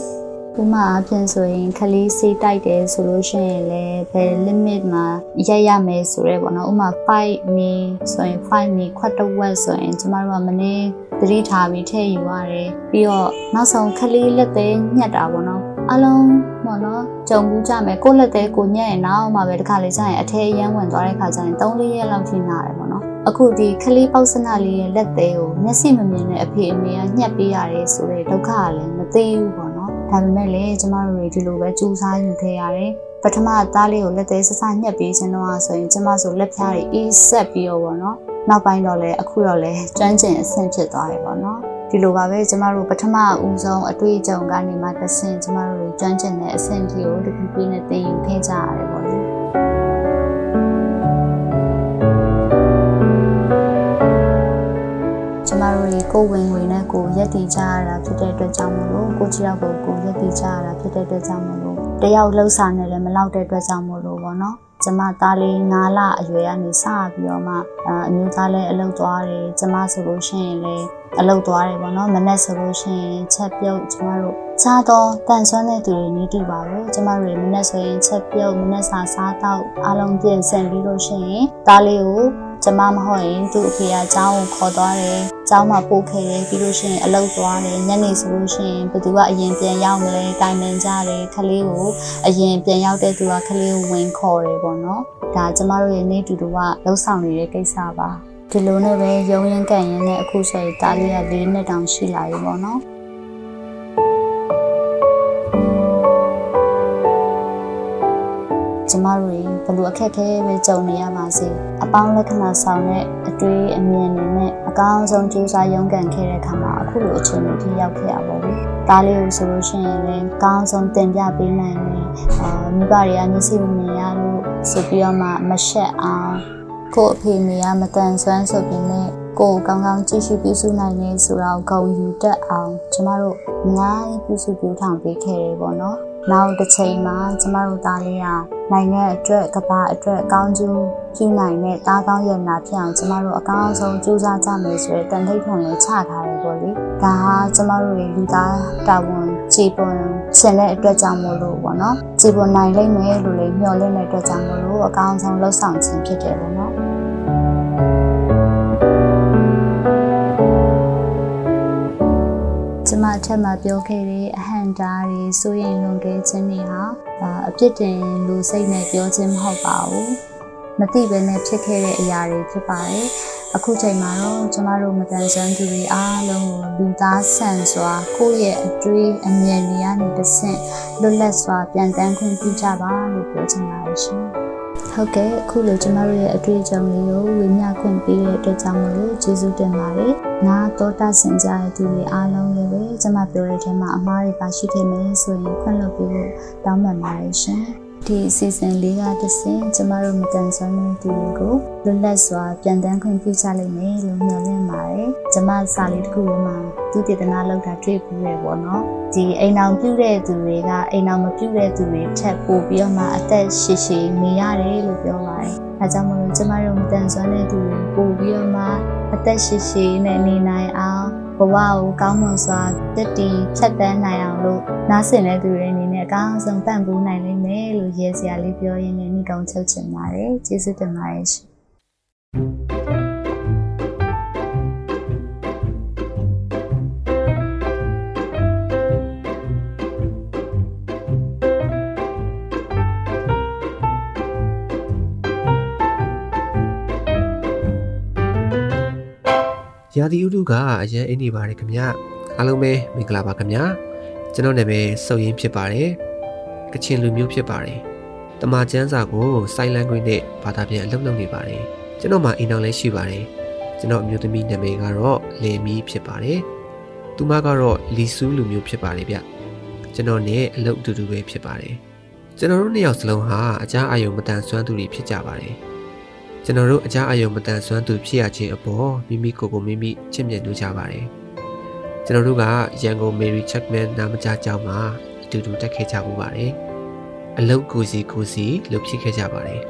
ဥမာအပြင်ဆိုရင်ခလေးစေးတိုက်တယ်ဆိုလို့ရှိရင်လည်းဘယ် limit မှာရက်ရမယ်ဆိုရဲပေါ့နော်ဥမာ5မီဆိုရင်5မီခွတ်တဝက်ဆိုရင်ကျမတို့ကမနေ့သတိထားပြီးထည့်ယူရတယ်ပြီးတော့နောက်ဆုံးခလေးလက်သေးညှက်တာပေါ့နော်အလုံးပေါ့နော်ကြုံဘူးကြမယ်ကိုလက်သေးကိုညက်ရင်နောက်မှပဲတစ်ခါလေးကျရင်အထဲရမ်းဝင်သွားတဲ့ခါကျရင်3-4ရက်လောက်ထိနာတယ်ပေါ့နော် အခုဒီခလေးပေါက်စနလေးရဲ့လက်သေးကိုမျက်စိမမြင်တဲ့အဖေအမေကညှက်ပေးရတယ်ဆိုတဲ့ဒုက္ခကလည်းမသိဘူးပေါ့နော်ဒါပေမဲ့လည်းကျမတို့တွေဒီလိုပဲကြိုးစားယူခဲ့ရတယ်ပထမသားလေးကိုလက်သေးဆဆညှက်ပေးခြင်းတော့ဆိုရင်ကျမဆိုလက်ဖြားတွေအေးဆက်ပြီးတော့ပေါ့နော်နောက်ပိုင်းတော့လည်းအခုတော့လည်းကျွမ်းကျင်အဆင့်ဖြစ်သွားတယ်ပေါ့နော်ဒီလိုပါပဲကျမတို့ပထမဦးဆုံးအတွေ့အကြုံကနေမှတစ်ဆင့်ကျမတို့ကျွမ်းကျင်တဲ့အဆင့်ကြီးကိုတခုပြီးနဲ့သင်ယူခဲ့ကြရတယ်ပေါ့လေ ကျမတို့တွေကိုဝင်ငွေနဲ့ကိုရက်တည်ကြရတာဖြစ်တဲ့အတွက်ကြောင့်မလို့ကိုချီရောက်ကိုကိုရက်တည်ကြရတာဖြစ်တဲ့အတွက်ကြောင့်မလို့တယောက်လှုပ်ဆောင်နေလည်းမလောက်တဲ့အတွက်ကြောင့်မလို့ပေါ့နော်ကျမသားလေး9လအရွယ်ကနေစပြီးတော့မှအမျိုးသားလည်းအလုပ်သွားတယ်ကျမဆိုလို့ရှိရင်လည်းအလုပ်သွားတယ်ပေါ့နော်မနေ့ဆိုလို့ရှိရင်ချက်ပြုတ်ကျမတို့ခြားတော့တန်ဆွမ်းတဲ့သူတွေနေတူပါပဲကျမတို့မနေ့ဆိုရင်ချက်ပြုတ်မနေ့စာစားတော့အားလုံးပြင်ဆင်ပြီးလို့ရှိရင်သားလေးကို ကျမမဟုတ်ရင်သူ့အဖေကကျောင်းကိုခေါ်သွားတယ်။ကျောင်းမှာပို့ခဲ့တယ်ပြီးလို့ရှိရင်အလုပ်သွားတယ်။ညနေဆိုလို့ရှိရင်ဘသူကအရင်ပြန်ရောက်မလဲတိုင်ပင်ကြတယ်ခလေးကိုအရင်ပြန်ရောက်တဲ့သူကခလေးကိုဝင်ခေါ်တယ်ပေါ့နော်။ဒါကျမတို့ရဲ့နေတူတူကလှုပ်ဆောင်နေတဲ့ကိစ္စပါ။ဒီလိုနဲ့ပဲရုံရင်ကန်ရင်နဲ့အခုဆိုရင်တားလေးက၄နှစ်တောင်ရှိလာပြီပေါ့နော်။ မတို့ဘယ်လိုအခက်အခဲပဲကြုံနေရပါစေအပေါင်းလက္ခဏာဆောင်တဲ့အတွေ့အမြင်တွေနဲ့အကောင်းဆုံးကြိုးစားရုန်းကန်ခဲ့တဲ့အခါမှာအခုလိုအခြေအနေထိရောက်ခဲ့ရပါဘူး။ဒါလေးကိုဆိုလို့ရှိရင်လည်းအကောင်းဆုံးတင်ပြပေးနိုင်တယ်။အာမိဘတွေကမျက်စိမမြင်ရလို့ဆိုပြီးတော့မှမရှက်အောင်ကို့အဖေနေရမတန်ဆွမ်းဆိုပြီးနဲ့ကိုကောင်းကောင်းကြည့်ရှုပြုစုနိုင်နေဆိုတာကိုဂုဏ်ယူတတ်အောင်ကျမတို့အများကြီးပြုစုပြုထောင်ပေးခဲ့တယ်ပေါ့နော်။ နောက်တစ်ချိန်မှာကျမတို့သားလေးကနိုင်ငံအတွက်ကဘာအတွက်ကောင်းကျိုးပြုနိုင်တဲ့သားကောင်းရနာဖြစ်အောင်ကျမတို့အကောင်းဆုံးကြိုးစားကြမယ်ဆိုတဲ့တန်ထိတ်ထွန်လေးချထားတယ်ပေါ့လေဒါဟာကျမတို့ရဲ့လူသားတာဝန်ခြေပွန်ဆင်တဲ့အတွက်ကြောင့်မို့လို့ပေါ့နော်ခြေပွန်နိုင်လိမ့်မယ်လို့လည်းမျှော်လင့်တဲ့အတွက်ကြောင့်မို့လို့အကောင်းဆုံးလှုပ်ဆောင်ခြင်းဖြစ်တယ်ပေါ့နော် အထက်မှာပြောခဲ့တဲ့အဟံတားတွေစိုးရင်လွန်ကဲခြင်းတွေဟာအပြစ်တင်လူစိတ်နဲ့ပြောခြင်းမဟုတ်ပါဘူးမသိဘဲနဲ့ဖြစ်ခဲ့တဲ့အရာတွေဖြစ်ပါတယ်အခုချိန်မှာတော့ကျမတို့မတန်ဆွမ်းသူတွေအားလုံးကိုလူသားဆန်စွာကိုယ့်ရဲ့အတွေးအမြင်တွေကနေတဆင့်လွတ်လပ်စွာပြန်တန်းခွင့်ပြုကြပါလို့ပြောချင်ပါတယ်ရှင် ဟုတ်ကဲ့အခုလိုကျမတို့ရဲ့အတွေ့အကြုံလေးကိုဝေမျှခွင့်ပေးတဲ့အတွက်ကြောင့်မလို့ကျေးဇူးတင်ပါတယ်။နာတော်တာဆင်ကြတဲ့သူတွေအားလုံးလည်းပဲကျမပြောတဲ့အထဲမှာအမှားတွေပါရှိခဲ့မယ်ဆိုရင်ခွင့်လွှတ်ပေးဖို့တောင်းပန်ပါတယ်ရှင်။ ဒီအစီအစဉ်လေးကတဆင်ကျမတို့မတန်ဆွမ်းတဲ့သူတွေကိုလွတ်လပ်စွာပြန်တန်းခွင့်ပြုချလိမ့်မယ်လို့မျှော်လင့်ပါတယ်။ကျမစာလေးတစ်ခုမှာသူတည်တနာလောက်တာတွေ့ပြီးရပေါ့နော်။ဒီအိမ်အောင်ပြုတဲ့သူတွေကအိမ်အောင်မပြုတဲ့သူတွေထက်ပိုပြီးတော့မှအသက်ရှည်ရှည်နေရတယ်လို့ပြောပါတယ်။အဲကြောင့်မလို့ကျမတို့မတန်ဆွမ်းတဲ့သူတွေပိုပြီးတော့မှအသက်ရှည်ရှည်နဲ့နေနိုင်အောင်ဘဝကိုကောင်းမွန်စွာတက်တည်ချက်တန်းနိုင်အောင်လို့နားဆင်တဲ့သူတွေအနေနဲ့အကောင်းဆုံးပံ့ပိုးနိုင်လိ မ့်မယ်လို့ရဲစရာလေးပြောရင်းနဲ့ညီကောင်ချုပ်ချင်ပါတယ်ကျေးဇူးတင်ပါတယ်ရှင်ရာသီဥတုကအရန်အင်းနေပါတယ်ခင်ဗျအားလုံးပဲမင်္ဂလာပါခင်ဗျကျွန်တော်နာမည်စုံရင်းဖြစ်ပါတယ် ကချင်လူမျိုးဖြစ်ပါတယ်တမချန်းစာကို sign language နဲ့ဘာသာပြန်အလုပ်လုပ်နေပါတယ်ကျွန်တော်မှာအိမ်တော်လည်းရှိပါတယ်ကျွန်တော်အမျိုးသမီးနာမည်ကတော့လေမီဖြစ်ပါတယ်သူမကတော့လီဆူးလူမျိုးဖြစ်ပါတယ်ဗျကျွန်တော်နဲ့အလုပ်အတူတူပဲဖြစ်ပါတယ်ကျွန်တော်တို့နှစ်ယောက်စလုံးဟာအကြအယုံမတန်ဆွမ်းသူတွေဖြစ်ကြပါတယ်ကျွန်တော်တို့အကြအယုံမတန်ဆွမ်းသူဖြစ်ရခြင်းအပေါ်မိမိကိုယ်ကိုမိမိချစ်မြတ်လို့ကြပါတယ်။ကျွန်တော်တို့ကရန်ကုန် Mary Checkman နာမကျကျောင်းမှာအ တူတူတက်ခဲ့ကြမှုပါတယ်။အလုတ်ကိုစီကိုစီလှုပ်ဖြစ်ခဲ့ကြပါတယ်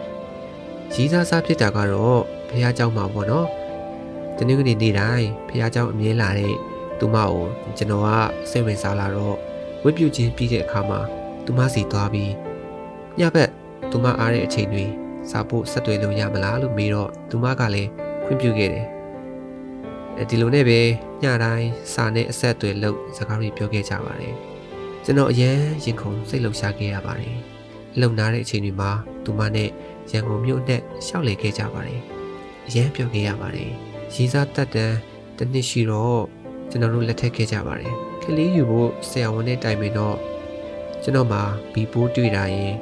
။ရီးစားစားဖြစ်တာကတော့ဖះเจ้าမှာပေါ့နော်။တနင်္ဂနွေနေ့တိုင်းဖះเจ้าအမြဲလာတဲ့သူမကိုကျွန်တော်ကစိတ်ဝင်စားလာတော့ဝတ်ပြုခြင်းပြီးတဲ့အခါမှာသူမစီသွားပြီးညဘက်သူမအားတဲ့အချိန်တွေစာဖို့ဆက်သွယ်လို့ရမလားလို့မေးတော့သူမကလည်းခွင့်ပြုခဲ့တယ်အဲဒီလိုနဲ့ပဲညတိုင်းစာနဲ့အဆက်အသွယ်လုပ်စကားတွေပြောခဲ့ကြပါတယ် ကျွန်တော်အရန်ရင်ခုန်စိတ်လှုပ်ရှားခဲ့ရပါတယ်အလုံနာတဲ့အချိန်တွေမှာသူမနဲ့ရန်ကုန်မြို့နဲ့ရှောက်လေခဲ့ကြပါတယ်အရန်ပြောခဲ့ရပါတယ်ရေးစားတက်တန်းတစ်နှစ်ရှိတော့ကျွန်တော်တို့လက်ထပ်ခဲ့ကြပါတယ်ကလေးယူဖို့ဆရာဝန်နဲ့တိုင်ပင်တော့ကျွန်တော်မှာဘီပိုးတွေ့တာရင်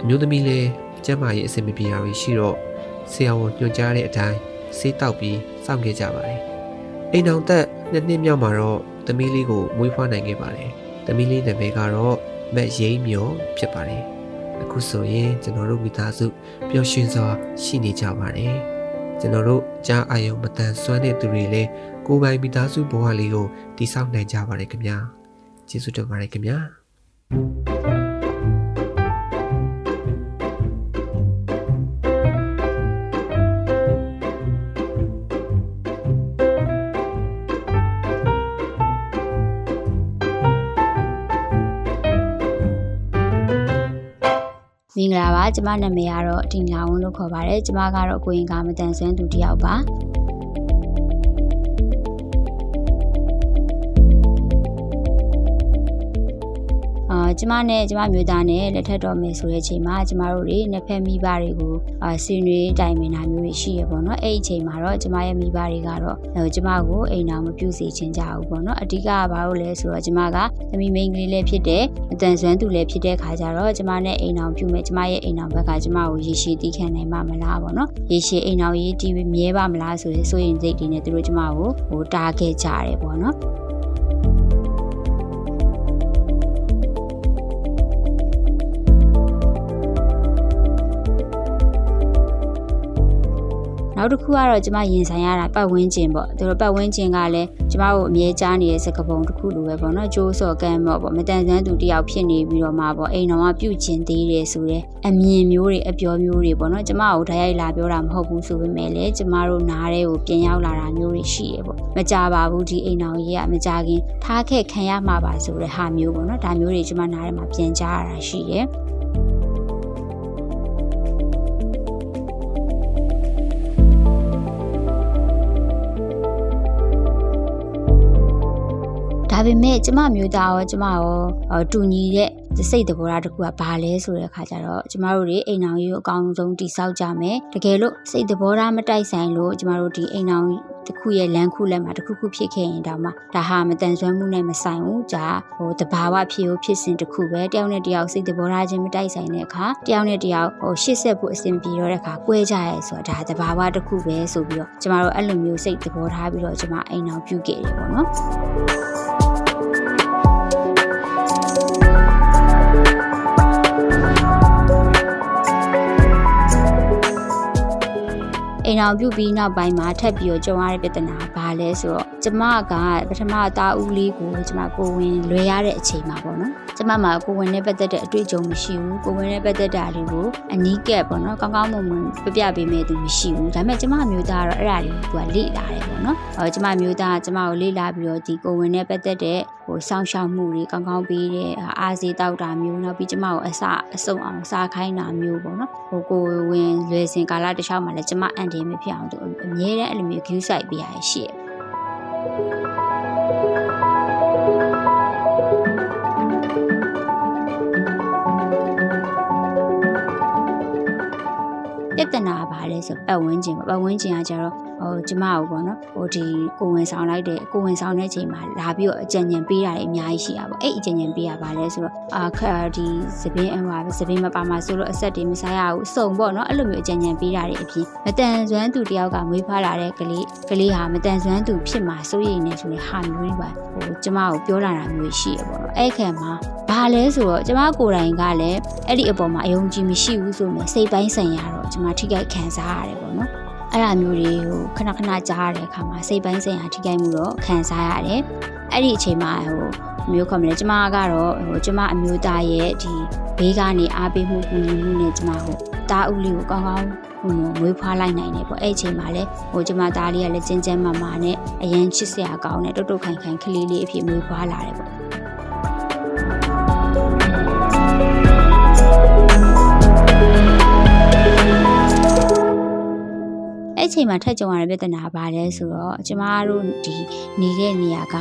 အမျိုးသမီးလေးကျမ်းမာရေးအဆင်မပြေတာတွေရှိတော့ဆရာဝန်ညွှန်ကြားတဲ့အတိုင်းဆေးတောက်ပြီးစောင့်ခဲ့ကြပါတယ်။အိမ်အောင်သက်နှစ်နှစ်မြောက်မှာတော့သမီးလေးကိုမွေးဖွားနိုင်ခဲ့ပါတယ်။ သမီးလေးနာမည်ကတော့မက်ရိမ့်မြော်ဖြစ်ပါတယ်။အခုဆိုရင်ကျွန်တော်တို့မိသားစုပျော်ရွှင်စွာရှိနေကြပါတယ်။ကျွန်တော်တို့ကြားအာယုံမတန်ဆွမ်းတဲ့သူတွေလည်းကိုယ်ပိုင်မိသားစုဘဝလေးကိုတည်ဆောက်နိုင်ကြပါတယ်ခင်ဗျာ။ကျေးဇူးတင်ပါတယ်ခင်ဗျာ။မ ကျမနာမည်ကတော့တင်လာဝန်းလို့ခေါ်ပါတယ်ကျမကတော့ကိုရင်ကမတန်ဆွမ်းသူတယောက်ပါ ကျမနဲ့ကျမမျိုးသားနဲ့လက်ထပ်တော်မယ်ဆိုတဲ့အချိန်မှာကျမတို့တွေနှစ်ဖက်မိဘတွေကိုအာဆွေးနွေးတိုင်ပင်တာမျိုးတွေရှိရပေါ့နော်အဲ့ဒီအချိန်မှာတော့ကျမရဲ့မိဘတွေကတော့ကျမကိုအိမ်တော်မပြုစေချင်ကြဘူးပေါ့နော်အဓိကကဘာလို့လဲဆိုတော့ကျမကသမီးမိန်းကလေးလည်းဖြစ်တယ်အတန်ဆွမ်းသူလည်းဖြစ်တဲ့ခါကျတော့ကျမနဲ့အိမ်တော်ပြုမယ်ကျမရဲ့အိမ်တော်ဘက်ကကျမကိုရေရှည်တီးခံနိုင်မှာမလားပေါ့နော်ရေရှည်အိမ်တော်ရေးတီးမြဲပါမလားဆိုရင်ဆိုရင်စိတ်တွေနဲ့သူတို့ကျမကိုဟိုတားခဲ့ကြတယ်ပေါ့နော် နနောက်တစ်ခုကတော့ကျမရင်ဆိုင်ရတာပတ်ဝန်းကျင်ပေါ့သူတို့ပတ်ဝန်းကျင်ကလည်းကျမတို့အမြဲကြားနေတဲ့စကားပုံတစ်ခုလိုပဲပေါ့နော်ကြိုးစော်ကမ်းပေါ့ပေါ့မတန်ဆန်းသူတယောက်ဖြစ်နေပြီးတော့မှပေါ့အိမ်တော်ကပြုတ်ကျင်သေးတယ်ဆိုတဲ့အမြင်မျိုးတွေအပြောမျိုးတွေပေါ့နော်ကျမကိုဓာတ်ရိုက်လာပြောတာမဟုတ်ဘူးဆိုပေမဲ့လည်းကျမတို့နားထဲကိုပြန်ရောက်လာတာမျိုးတွေရှိရပေါ့မကြပါဘူးဒီအိမ်တော်ကြီးကမကြခင်ထားခဲ့ခံရမှာပါဆိုတဲ့ဟာမျိုးပေါ့နော်ဒါမျိုးတွေကျမနားထဲမှာပြန်ကြားရတာရှိတယ် ပေမဲ့ကျမမျိုးသားရောကျမရောတူညီတဲ့စိတ်တဘောထားတစ်ခုကဘာလဲဆိုတဲ့အခါကျတော့ကျမတို့တွေအိမ်အောင်ကြီးကိုအကောင်းဆုံးတိဆောက်ကြမယ်တကယ်လို့စိတ်တဘောထားမတိုက်ဆိုင်လို့ကျမတို့ဒီအိမ်အောင်တစ်ခုရဲ့လမ်းခုလက်မှာတစ်ခုခုဖြစ်ခဲ့ရင်တောင်မှဒါဟာမတန်ဆွမ်းမှုနဲ့မဆိုင်ဘူးကြာဟိုတဘာဝဖြစ်ကိုဖြစ်စဉ်တစ်ခုပဲတယောက်နဲ့တယောက်စိတ်တဘောထားချင်းမတိုက်ဆိုင်တဲ့အခါတယောက်နဲ့တယောက်ဟိုရှစ်ဆက်ဖို့အဆင်ပြေတော့တဲ့အခါကွဲကြရဲဆိုတာဒါတဘာဝတစ်ခုပဲဆိုပြီးတော့ကျမတို့အဲ့လိုမျိုးစိတ်တဘောထားပြီးတော့ကျမအိမ်အောင်ပြုခဲ့တယ်ပေါ့နော် အိမ်အောင်ပြုတ်ပြီးနောက်ပိုင်းမှာထပ်ပြီးတော့ကြုံရတဲ့ပြဿနာဘာလဲဆိုတော့ကျမကပထမတာဦးလေးကိုကျမကိုဝင်လွယ်ရတဲ့အချိန်မှာပေါ့နော်ကျမမှာကိုဝင်နဲ့ပတ်သက်တဲ့အတွေ့အကြုံမရှိဘူးကိုဝင်နဲ့ပတ်သက်တာတွေကိုအနီးကပ်ပေါ့နော်ကောင်းကောင်းမွန်မွန်ပြပြပေးမဲ့သူမရှိဘူးဒါပေမဲ့ကျမမျိုးသားကတော့အဲ့ဒါတွေကိုသူကလေ့လာတယ်ပေါ့နော်ဟောကျမမျိုးသားကကျမကိုလေ့လာပြီးတော့ဒီကိုဝင်နဲ့ပတ်သက်တဲ့ဟိုစောင့်ရှောက်မှုတွေကောင်းကောင်းပေးတဲ့အားစီတောက်တာမျိုးနောက်ပြီးကျမကိုအစအစုံအောင်စားခိုင်းတာမျိုးပေါ့နော်ဟိုကိုဝင်လွယ်စင်ကာလတစ်လျှောက်မှာလည်းကျမအန်တီမဖြစ်အောင်သူအမြဲတမ်းအဲ့လိုမျိုး view site ပေးရရှိတယ်ပြဿနာပါလဲဆိုပတ်ဝန်းကျင်ပေါ့ပတ်ဝန်းကျင်ကကျတော့ဟိုကျမကိုပေါ့နော်ဟိုဒီကိုဝင်ဆောင်လိုက်တဲ့ကိုဝင်ဆောင်တဲ့ချိန်မှာလာပြီးတော့အကြံဉာဏ်ပေးတာတွေအများကြီးရှိတာပေါ့အဲ့အကြံဉာဏ်ပေးရပါလဲဆိုတော့အာခါဒီသပင်းအဟွာသပင်းမပါမှာဆိုလို့အဆက်တွေမစားရဘူးစုံပေါ့နော်အဲ့လိုမျိုးအကြံဉာဏ်ပေးတာတွေအပြင်မတန်ဆွမ်းသူတယောက်ကမွေးဖွားလာတဲ့ကလေးကလေးဟာမတန်ဆွမ်းသူဖြစ်မှာစိုးရိမ်နေဆိုတဲ့ဟာမျိုးတွေပါဟိုကျမကိုပြောလာတာမျိုးရှိရပေါ့နော်အဲ့ခံမှာဘာလဲဆိုတော့ကျမကိုယ်တိုင်ကလည်းအဲ့ဒီအပေါ်မှာအယုံကြည်မရှိဘူးဆိုရင်စိတ်ပိုင်းဆိုင်ရာတော့ကျမထိခိုက်ခံစားရတယ်ပေါ့နော် အဲ့ဒါမျိုးတွေကိုခဏခဏကြားရတဲ့အခါမှာစိတ်ပိုင်းဆိုင်ရာထိခိုက်မှုတော့ခံစားရတယ်အဲ့ဒီအချိန်မှာဟိုမျိုးခေါ်မလဲကျမကတော့ဟိုကျမအမျိုးသားရဲ့ဒီဘေးကနေအားပေးမှုကူညီမှုနဲ့ကျမဟိုတားဦးလေးကိုကောင်းကောင်းဟိုမွေးဖွားလိုက်နိုင်တယ်ပေါ့အဲ့အချိန်မှာလဲဟိုကျမသားလေးကလည်းကျင်းကျန်းမာမာနဲ့အရန်ချစ်စရာကောင်းတဲ့တုတ်တုတ်ခိုင်ခိုင်ကလေးလေးအဖြစ်မွေးဖွားလာတယ်ပေါ့ ချိန်မှာထက်ကြုံရတဲ့ပြဿနာပါလဲဆိုတော့ကျမတို့ဒီနေတဲ့နေရာက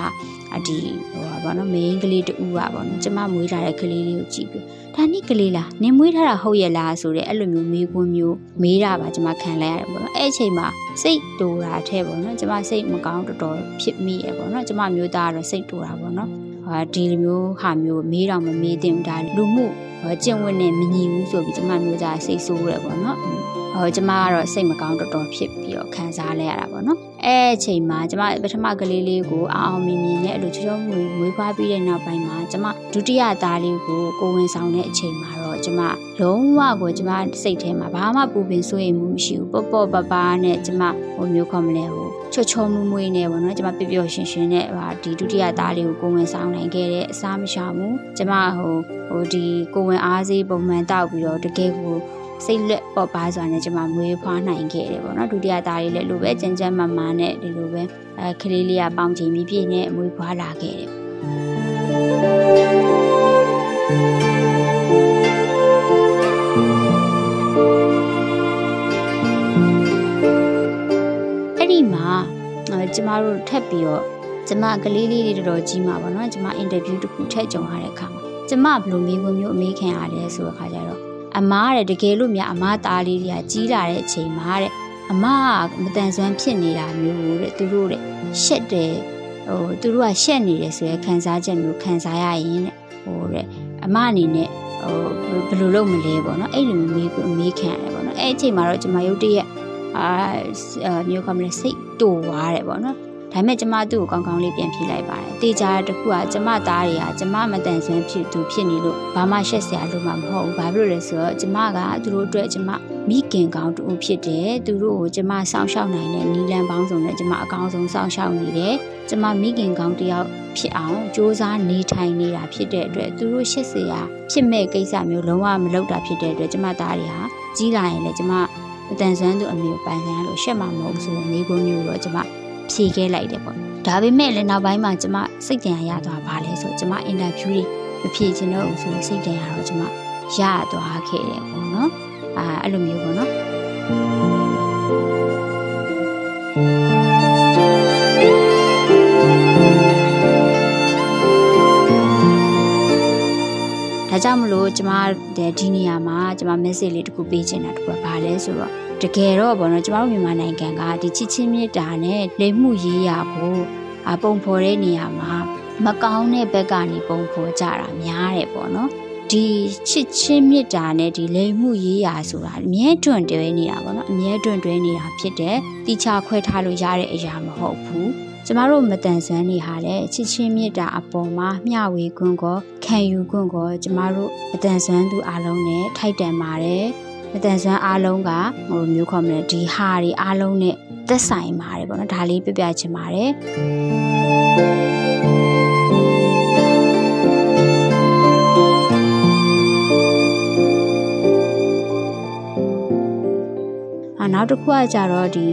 ဒီဟိုပါဘောနော် main ကလေးတူပါဘောနော်ကျမမွေးထားတဲ့ကလေးလေးကိုကြည့်ပြီးဒါနိကလေးလားနင်မွေးထားတာဟုတ်ရဲ့လားဆိုတဲ့အဲ့လိုမျိုးမေးခွန်းမျိုးမေးတာပါကျမခံလိုက်ရတယ်ပေါ့နော်အဲ့အချိန်မှာစိတ်တူတာထဲပေါ့နော်ကျမစိတ်မကောင်းတော်တော်ဖြစ်မိရပေါ့နော်ကျမမျိုးသားကတော့စိတ်တူတာပေါ့နော်ဟာဒီလိုမျိုးဟာမျိုးမေးတော့မမေးတင်ဘူးဒါလူမှုကျင့်ဝတ်နဲ့မညီဘူးဆိုပြီးကျမမျိုးသားစိတ်ဆိုးရပေါ့နော် ဟိုကျမကတော့စိတ်မကောင်းတော်တော်ဖြစ်ပြီးတော့ခံစားလဲရတာပေါ့နော်အဲအချိန်မှာကျမပထမကလေးလေးကိုအောင်အောင်မြင်မြင်နဲ့အဲ့လိုချောချောမွေမွေးဖွားပြီးတဲ့နောက်ပိုင်းမှာကျမဒုတိယသားလေးကိုကိုဝင်ဆောင်တဲ့အချိန်မှာတော့ကျမလုံးဝကိုကျမစိတ်ထဲမှာဘာမှပူပင်စိုးရိမ်မှုမရှိဘူးပေါ့ပေါ့ပပနဲ့ကျမဟိုမျိုးခေါ်မလဲဟိုချောချောမွေ့မွေ့နဲ့ပေါ့နော်ကျမပျော်ပျော်ရွှင်ရွှင်နဲ့ဟာဒီဒုတိယသားလေးကိုကိုဝင်ဆောင်နိုင်ခဲ့တဲ့အစားမရှာဘူးကျမဟိုဟိုဒီကိုဝင်အားစေးပုံမှန်တောက်ပြီးတော့တကယ်ကို စိတ်လက်ပေါ်ပါစွာနဲ့ကျွန်မမွေးဖွားနိုင်ခဲ့တယ်ပေါ့နော်ဒုတိယသားလေးလည်းလိုပဲကြမ်းကြမ်းမာမာနဲ့ဒီလိုပဲအဲကလေးလေးကပေါင်ချိန်ပြီးပြည့်နဲ့မွေးဖွားလာခဲ့တယ်အဲ့ဒီမှာကျမတို့ထပ်ပြီးတော့ကျမကလေးလေးတွေတော်တော်ကြီးမှာပေါ့နော်ကျမအင်တာဗျူးတစ်ခုထည့်ကြုံရတဲ့အခါမှာကျမဘယ်လိုမျိုးမျိုးအမေးခံရတယ်ဆိုတဲ့အခါကျတော့ အမားတဲ့တကယ်လို့များအမားသားလေးတွေကကြီးလာတဲ့အချိန်မှာတဲ့အမကမတန်ဆွမ်းဖြစ်နေတာမျိုးတဲ့သူတို့တဲ့ရှက်တယ်ဟိုသူတို့ကရှက်နေတယ်ဆိုရယ်ခံစားချက်မျိုးခံစားရရင်တဲ့ဟိုတဲ့အမအနေနဲ့ဟိုဘယ်လိုလုပ်မလဲပေါ့နော်အဲ့လိုမျိုးမေးမေးခံရတယ်ပေါ့နော်အဲ့အချိန်မှာတော့ကျွန်မရုပ်တရက်အာမျိုးကမလဲစိတ်တူသွားတယ်ပေါ့နော်ဟ ဒါပေမဲ့ကျမသူ့ကိုကောင်းကောင်းလေးပြန်ဖြေလိုက်ပါတယ်တေချာတခုကကျမသားတွေကကျမမတန်ဆွမ်းဖြစ်သူဖြစ်နေလို့ဘာမှရှက်စရာလို့မှမဟုတ်ဘူးဘာဖြစ်လို့လဲဆိုတော့ကျမကသူတို့အတွက်ကျမမိခင်ကောင်းတူဖြစ်တယ်သူတို့ကိုကျမစောင့်ရှောက်နိုင်တဲ့နီလန်ပေါင်းစုံနဲ့ကျမအကောင်းဆုံးစောင့်ရှောက်နေတယ်ကျမမိခင်ကောင်းတယောက်ဖြစ်အောင်စ조사နေထိုင်နေတာဖြစ်တဲ့အတွက်သူတို့ရှက်စရာဖြစ်မဲ့ကိစ္စမျိုးလုံးဝမလုပ်တာဖြစ်တဲ့အတွက်ကျမသားတွေဟာကြီးလာရင်လည်းကျမအတန်ဆွမ်းသူအမျိုးပိုင်ဆိုင်လို့ရှက်မှာမဟုတ်ဆိုတဲ့မိဘမျိုးတော့ကျမ ဖြေခဲ့လိုက်တယ်ပေါ့ဒါပေမဲ့လည်းနောက်ပိုင်းမှာကျမစိတ်တန်ရသွားပါလဲဆိုကျမအင်တာဗျူးတွေမဖြေချင်တော့ဘူးဆိုစိတ်တန်ရတော့ကျမရသွားခဲ့တယ်ပေါ့နော်အာအဲ့လိုမျိုးပေါ့နော် ကြောင့်မလို့ကျမဒီနေရာမှာကျမ message လေးတစ်ခုပေးချင်တာတခုကဘာလဲဆိုတော့တကယ်တော့ဘောနော်ကျမတို့မြန်မာနိုင်ငံကဒီချစ်ချင်းမြတ်တာနဲ့လိမ်မှုရေးရာကိုအပုံဖော်တဲ့နေရာမှာမကောင်းတဲ့ဘက်ကနေပုံဖော်ကြတာများတယ်ပေါ့နော်ဒီချစ်ချင်းမြတ်တာနဲ့ဒီလိမ်မှုရေးရာဆိုတာအမြဲတွန့်တွဲနေတာပေါ့နော်အမြဲတွန့်တွဲနေတာဖြစ်တယ်တိချခွဲထားလို့ရတဲ့အရာမဟုတ်ဘူး ကျမတို့မတန်ဆွမ်းနေဟာလဲချစ်ချင်းမြတ်တာအပေါ်မှာမျှဝေခွင့်ကောခံယူခွင့်ကောကျမတို့မတန်ဆွမ်းသူအလုံးနဲ့ထိုက်တန်ပါတယ်မတန်ဆွမ်းအားလုံးကဟိုမျိုးခေါ်မလဲဒီဟာတွေအားလုံးနဲ့သက်ဆိုင်ပါတယ်ပေါ့နော်ဒါလေးပြပြချင်ပါတယ်နောက်တစ်ခုကကြတော့ဒီ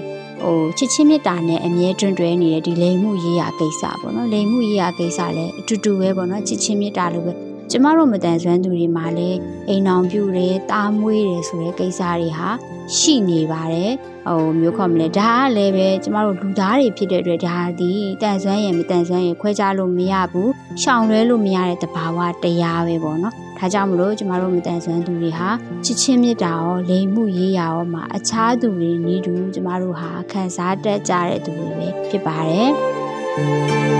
ဟိုချစ်ချင်းမြတ်တာနဲ့အမြဲတွင်တွဲနေတဲ့ဒီလိမ်မှုရေးရာကိစ္စပေါ့နော်လိမ်မှုရေးရာကိစ္စလည်းအတူတူပဲပေါ့နော်ချစ်ချင်းမြတ်တာလိုပဲကျမတို့မတန်ဆွမ်းသူတွေမှာလည်းအိမ်အောင်ပြုတယ်တားမွေးတယ်ဆိုတဲ့ကိစ္စတွေဟာရှိနေပါတယ်ဟိုမျိုးခေါ်မလဲဒါကလည်းပဲကျမတို့လူသားတွေဖြစ်တဲ့အတွက်ဒါဒီတန်ဆွမ်းရင်မတန်ဆွမ်းရင်ခွဲခြားလို့မရဘူးရှောင်လွဲလို့မရတဲ့တဘာဝတရားပဲပေါ့နော် ဒါကြောင့်မလို့ကျမတို့မတန်ဆွမ်းသူတွေဟာချစ်ချင်းမြတ်တာရောလိမ်မှုရေးရာရောမှာအခြားသူတွေနီးတူကျမတို့ဟာခံစားတတ်ကြတဲ့သူတွေပဲဖြစ်ပါတယ်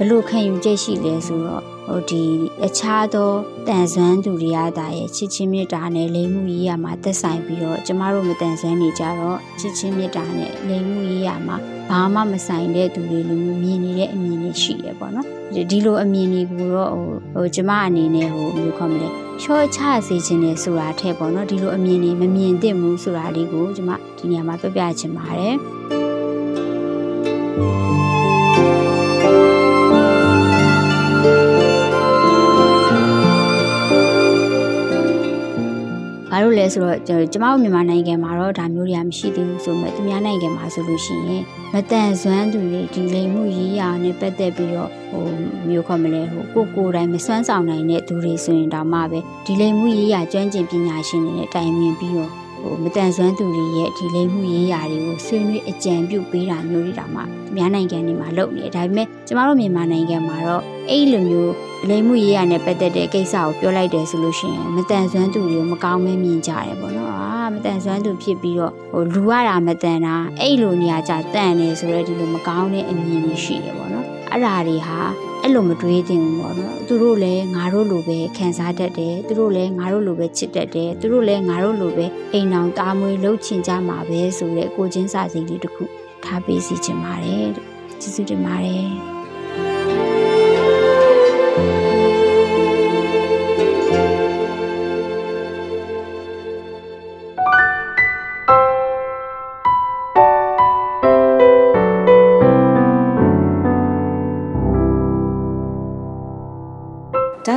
ဘလို့ခံယူချက်ရှိလဲဆိုတော့ဟိုဒီအခြားသောတန်ဆွမ်းသူတွေကဒါရဲ့ချစ်ချင်းမြတ်တာနဲ့လိမ်မှုရေးရမှာသက်ဆိုင်ပြီးတော့ကျမတို့မတန်ဆွမ်းနေကြတော့ချစ်ချင်းမြတ်တာနဲ့လိမ်မှုရေးရမှာဘာမှမဆိုင်တဲ့သူတွေလိုမျိုးမြင်နေတဲ့အမြင်တွေရှိရပေါ့နော်ဒီလိုအမြင်တွေကိုတော့ဟိုဟိုကျမအနေနဲ့ဟိုမျိုးခေါ်မလဲချောချစေခြင်းနဲ့ဆိုတာထက်ပေါ့နော်ဒီလိုအမြင်တွေမမြင်သင့်ဘူးဆိုတာလေးကိုကျမဒီနေရာမှာပြပြချင်ပါတယ် လို့လဲဆိုတော့ကျမတို့မြန်မာနိုင်ငံမှာတော့ဒါမျိုးတွေကမရှိသေးဘူးဆိုမဲ့သူများနိုင်ငံမှာဆိုလို့ရှိရင်မတန်ဆွမ်းသူတွေဒီလိမ်မှုရေးရာနဲ့ပတ်သက်ပြီးတော့ဟိုမျိုးခေါ်မလဲဟိုကိုကိုတိုင်းမစွမ်းဆောင်နိုင်တဲ့သူတွေဆိုရင်တောင်မှပဲဒီလိမ်မှုရေးရာကျွမ်းကျင်ပညာရှင်တွေနဲ့တိုင်ပင်ပြီးတော့ ဟိုမတန်ဆွမ်းသူတွေရဲ့ဒီလိမ်မှုရေးရာတွေကိုဆွေးနွေးအကြံပြုပေးတာမျိုးတွေတောင်မှများနိုင်ငံတွေမှာလုပ်နေတယ်ဒါပေမဲ့ကျမတို့မြန်မာနိုင်ငံမှာတော့အဲ့လိုမျိုးလိမ်မှုရေးရနဲ့ပတ်သက်တဲ့ကိစ္စကိုပြောလိုက်တယ်ဆိုလို့ရှိရင်မတန်ဆွမ်းသူတွေကိုမကောင်းမဲမြင်ကြတယ်ပေါ့နော်အာမတန်ဆွမ်းသူဖြစ်ပြီးတော့ဟိုလူရတာမတန်တာအဲ့လိုနေရာကြတန်နေဆိုတော့ဒီလိုမကောင်းတဲ့အမြင်တွေရှိတယ်ပေါ့နော်အဲ့ဓာတွေဟာ အဲ့လိုမတွေးသင့်ဘူးပေါ့နော်သူတို့လည်းငါတို့လိုပဲခံစားတတ်တယ်သူတို့လည်းငါတို့လိုပဲချစ်တတ်တယ်သူတို့လည်းငါတို့လိုပဲအိမ်အောင်တာမွေလှုပ်ချင်ကြမှာပဲဆိုတဲ့ကိုချင်းစာစိတ်လေးတစ်ခုထားပေးစီချင်ပါတယ်ကျေးဇူးတင်ပါတယ်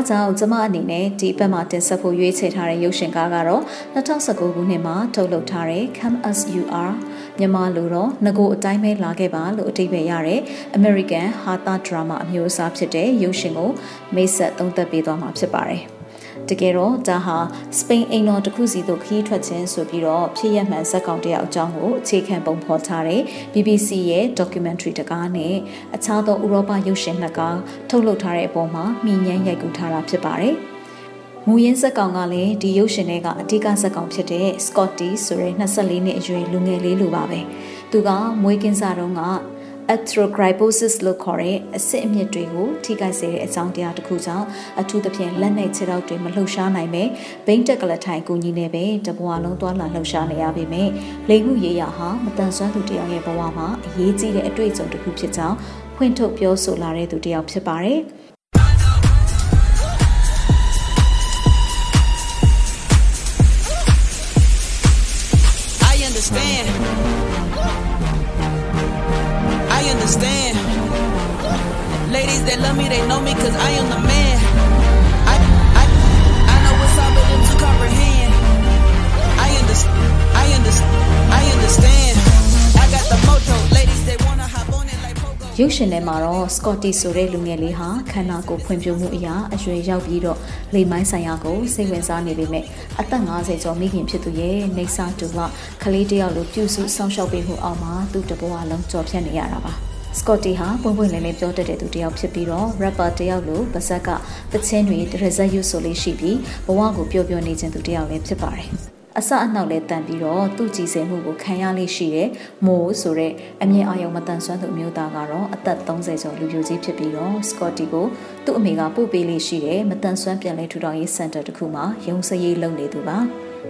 ကြောင့်ကျမအနေနဲ့ဒီဘက်မှာတင်ဆက်ဖို့ရွေးချယ်ထားတဲ့ရုပ်ရှင်ကားကတော့2019ခုနှစ်မှာထုတ်လုပ်ထားတဲ့ Come As You Are မြန်မာလိုတော့ငကိုအတိုင်းပဲလာခဲ့ပါလို့အတိတ်ပဲရတဲ့ American ဟာတာဒရာမာအမျိုးအစားဖြစ်တဲ့ရုပ်ရှင်ကိုမိတ်ဆက်သုံးသပ်ပေးသွားမှာဖြစ်ပါတယ်။ တကယ်တော့ဒါဟာစပိန်အိမ်တော်တစ်ခုစီသို့ခရီးထွက်ခြင်းဆိုပြီးတော့ဖြစ်ရမှန်ဇက်ကောင်တယောက်အကြောင်းကိုအခြေခံပုံဖော်ထားတဲ့ BBC ရဲ့ documentary တကားနဲ့အခြားသောဥရောပရုပ်ရှင်နှစ်ကားထုတ်လုပ်ထားတဲ့အပေါ်မှာမိညမ်းရိုက်ကူးထားတာဖြစ်ပါတယ်။မူရင်းဇက်ကောင်ကလည်းဒီရုပ်ရှင်တွေကအဓိကဇက်ကောင်ဖြစ်တဲ့ Scotty ဆိုတဲ့24နှစ်အရွယ်လူငယ်လေးလိုပါပဲ။သူကမွေးကင်းစားတုန်းက arthrogryposis လို့ခေါ်တဲ့အဆစ်အမြစ်တွေကိုထိခိုက်စေတဲ့အကြောင်းတရားတစ်ခုကြောင့်အထူးသဖြင့်လက်နဲ့ခြေထောက်တွေမလှုပ်ရှားနိုင်ပဲဘိန်းတက်ကလထိုင်ကူညီနေပဲတဘဝလုံးသွားလာလှုပ်ရှားနေရပေမယ့်လိမ်မှုရေးရဟာမတန်ဆွမ်းသူတယောက်ရဲ့ဘဝမှာအရေးကြီးတဲ့အတွေ့အကြုံတစ်ခုဖြစ်ကြောင်းဖွင့်ထုတ်ပြောဆိုလာတဲ့သူတယောက်ဖြစ်ပါတယ်။ understand. Ladies that love me, they know me cause I am the man. I I I know what's up for them to comprehend. I understand. I understand. I understand. I got the mojo. Ladies they wanna hop on it like pogo. ရုပ်ရှင်ထဲမှာတော့ Scotty ဆိုတဲ့လူငယ်လေးဟာခန္ဓာကိုယ်ဖွံ့ဖြိုးမှုအရာအရွယ်ရောက်ပြီးတော့လိမ်မိုင်းဆိုင်ရာကိုစိတ်ဝင်စားနေပေမဲ့အသက်50ကျော်မိခင်ဖြစ်သူရဲ့နေဆာတူကကလေးတယောက်လိုပြုစုစောင့်ရှောက်ပေးမှုအောက်မှာသူ့တဘဝလုံးကြော်ဖြတ်နေရတာပါ။ Scotty ဟာပွင့်ပွင့်လင်းလင်းပြောတတ်တဲ့သူတယောက်ဖြစ်ပြီးတော့ rapper တယောက်လိုပါဇက်ကတချင်းတွေတရဇက်ရွဆိုလေးရှိပြီးဘဝကိုပျော်ပျော်နေခြင်းသူတယောက်လည်းဖြစ်ပါတယ်။အစအနှောက်လဲတန်ပြီးတော့သူ့ကြည်စင်မှုကိုခံရလေးရှိတဲ့မိုးဆိုတဲ့အမြင့်အာရုံမတန်ဆွမ်းသူအမျိုးသားကတော့အသက်30ကျော်လူပြိုကြီးဖြစ်ပြီးတော့စကော့တီကိုသူ့အမေကပို့ပေးလေးရှိတဲ့မတန်ဆွမ်းပြန်လဲထူထောင်ရေးစင်တာတစ်ခုမှာရုံစရေးလုပ်နေသူပါ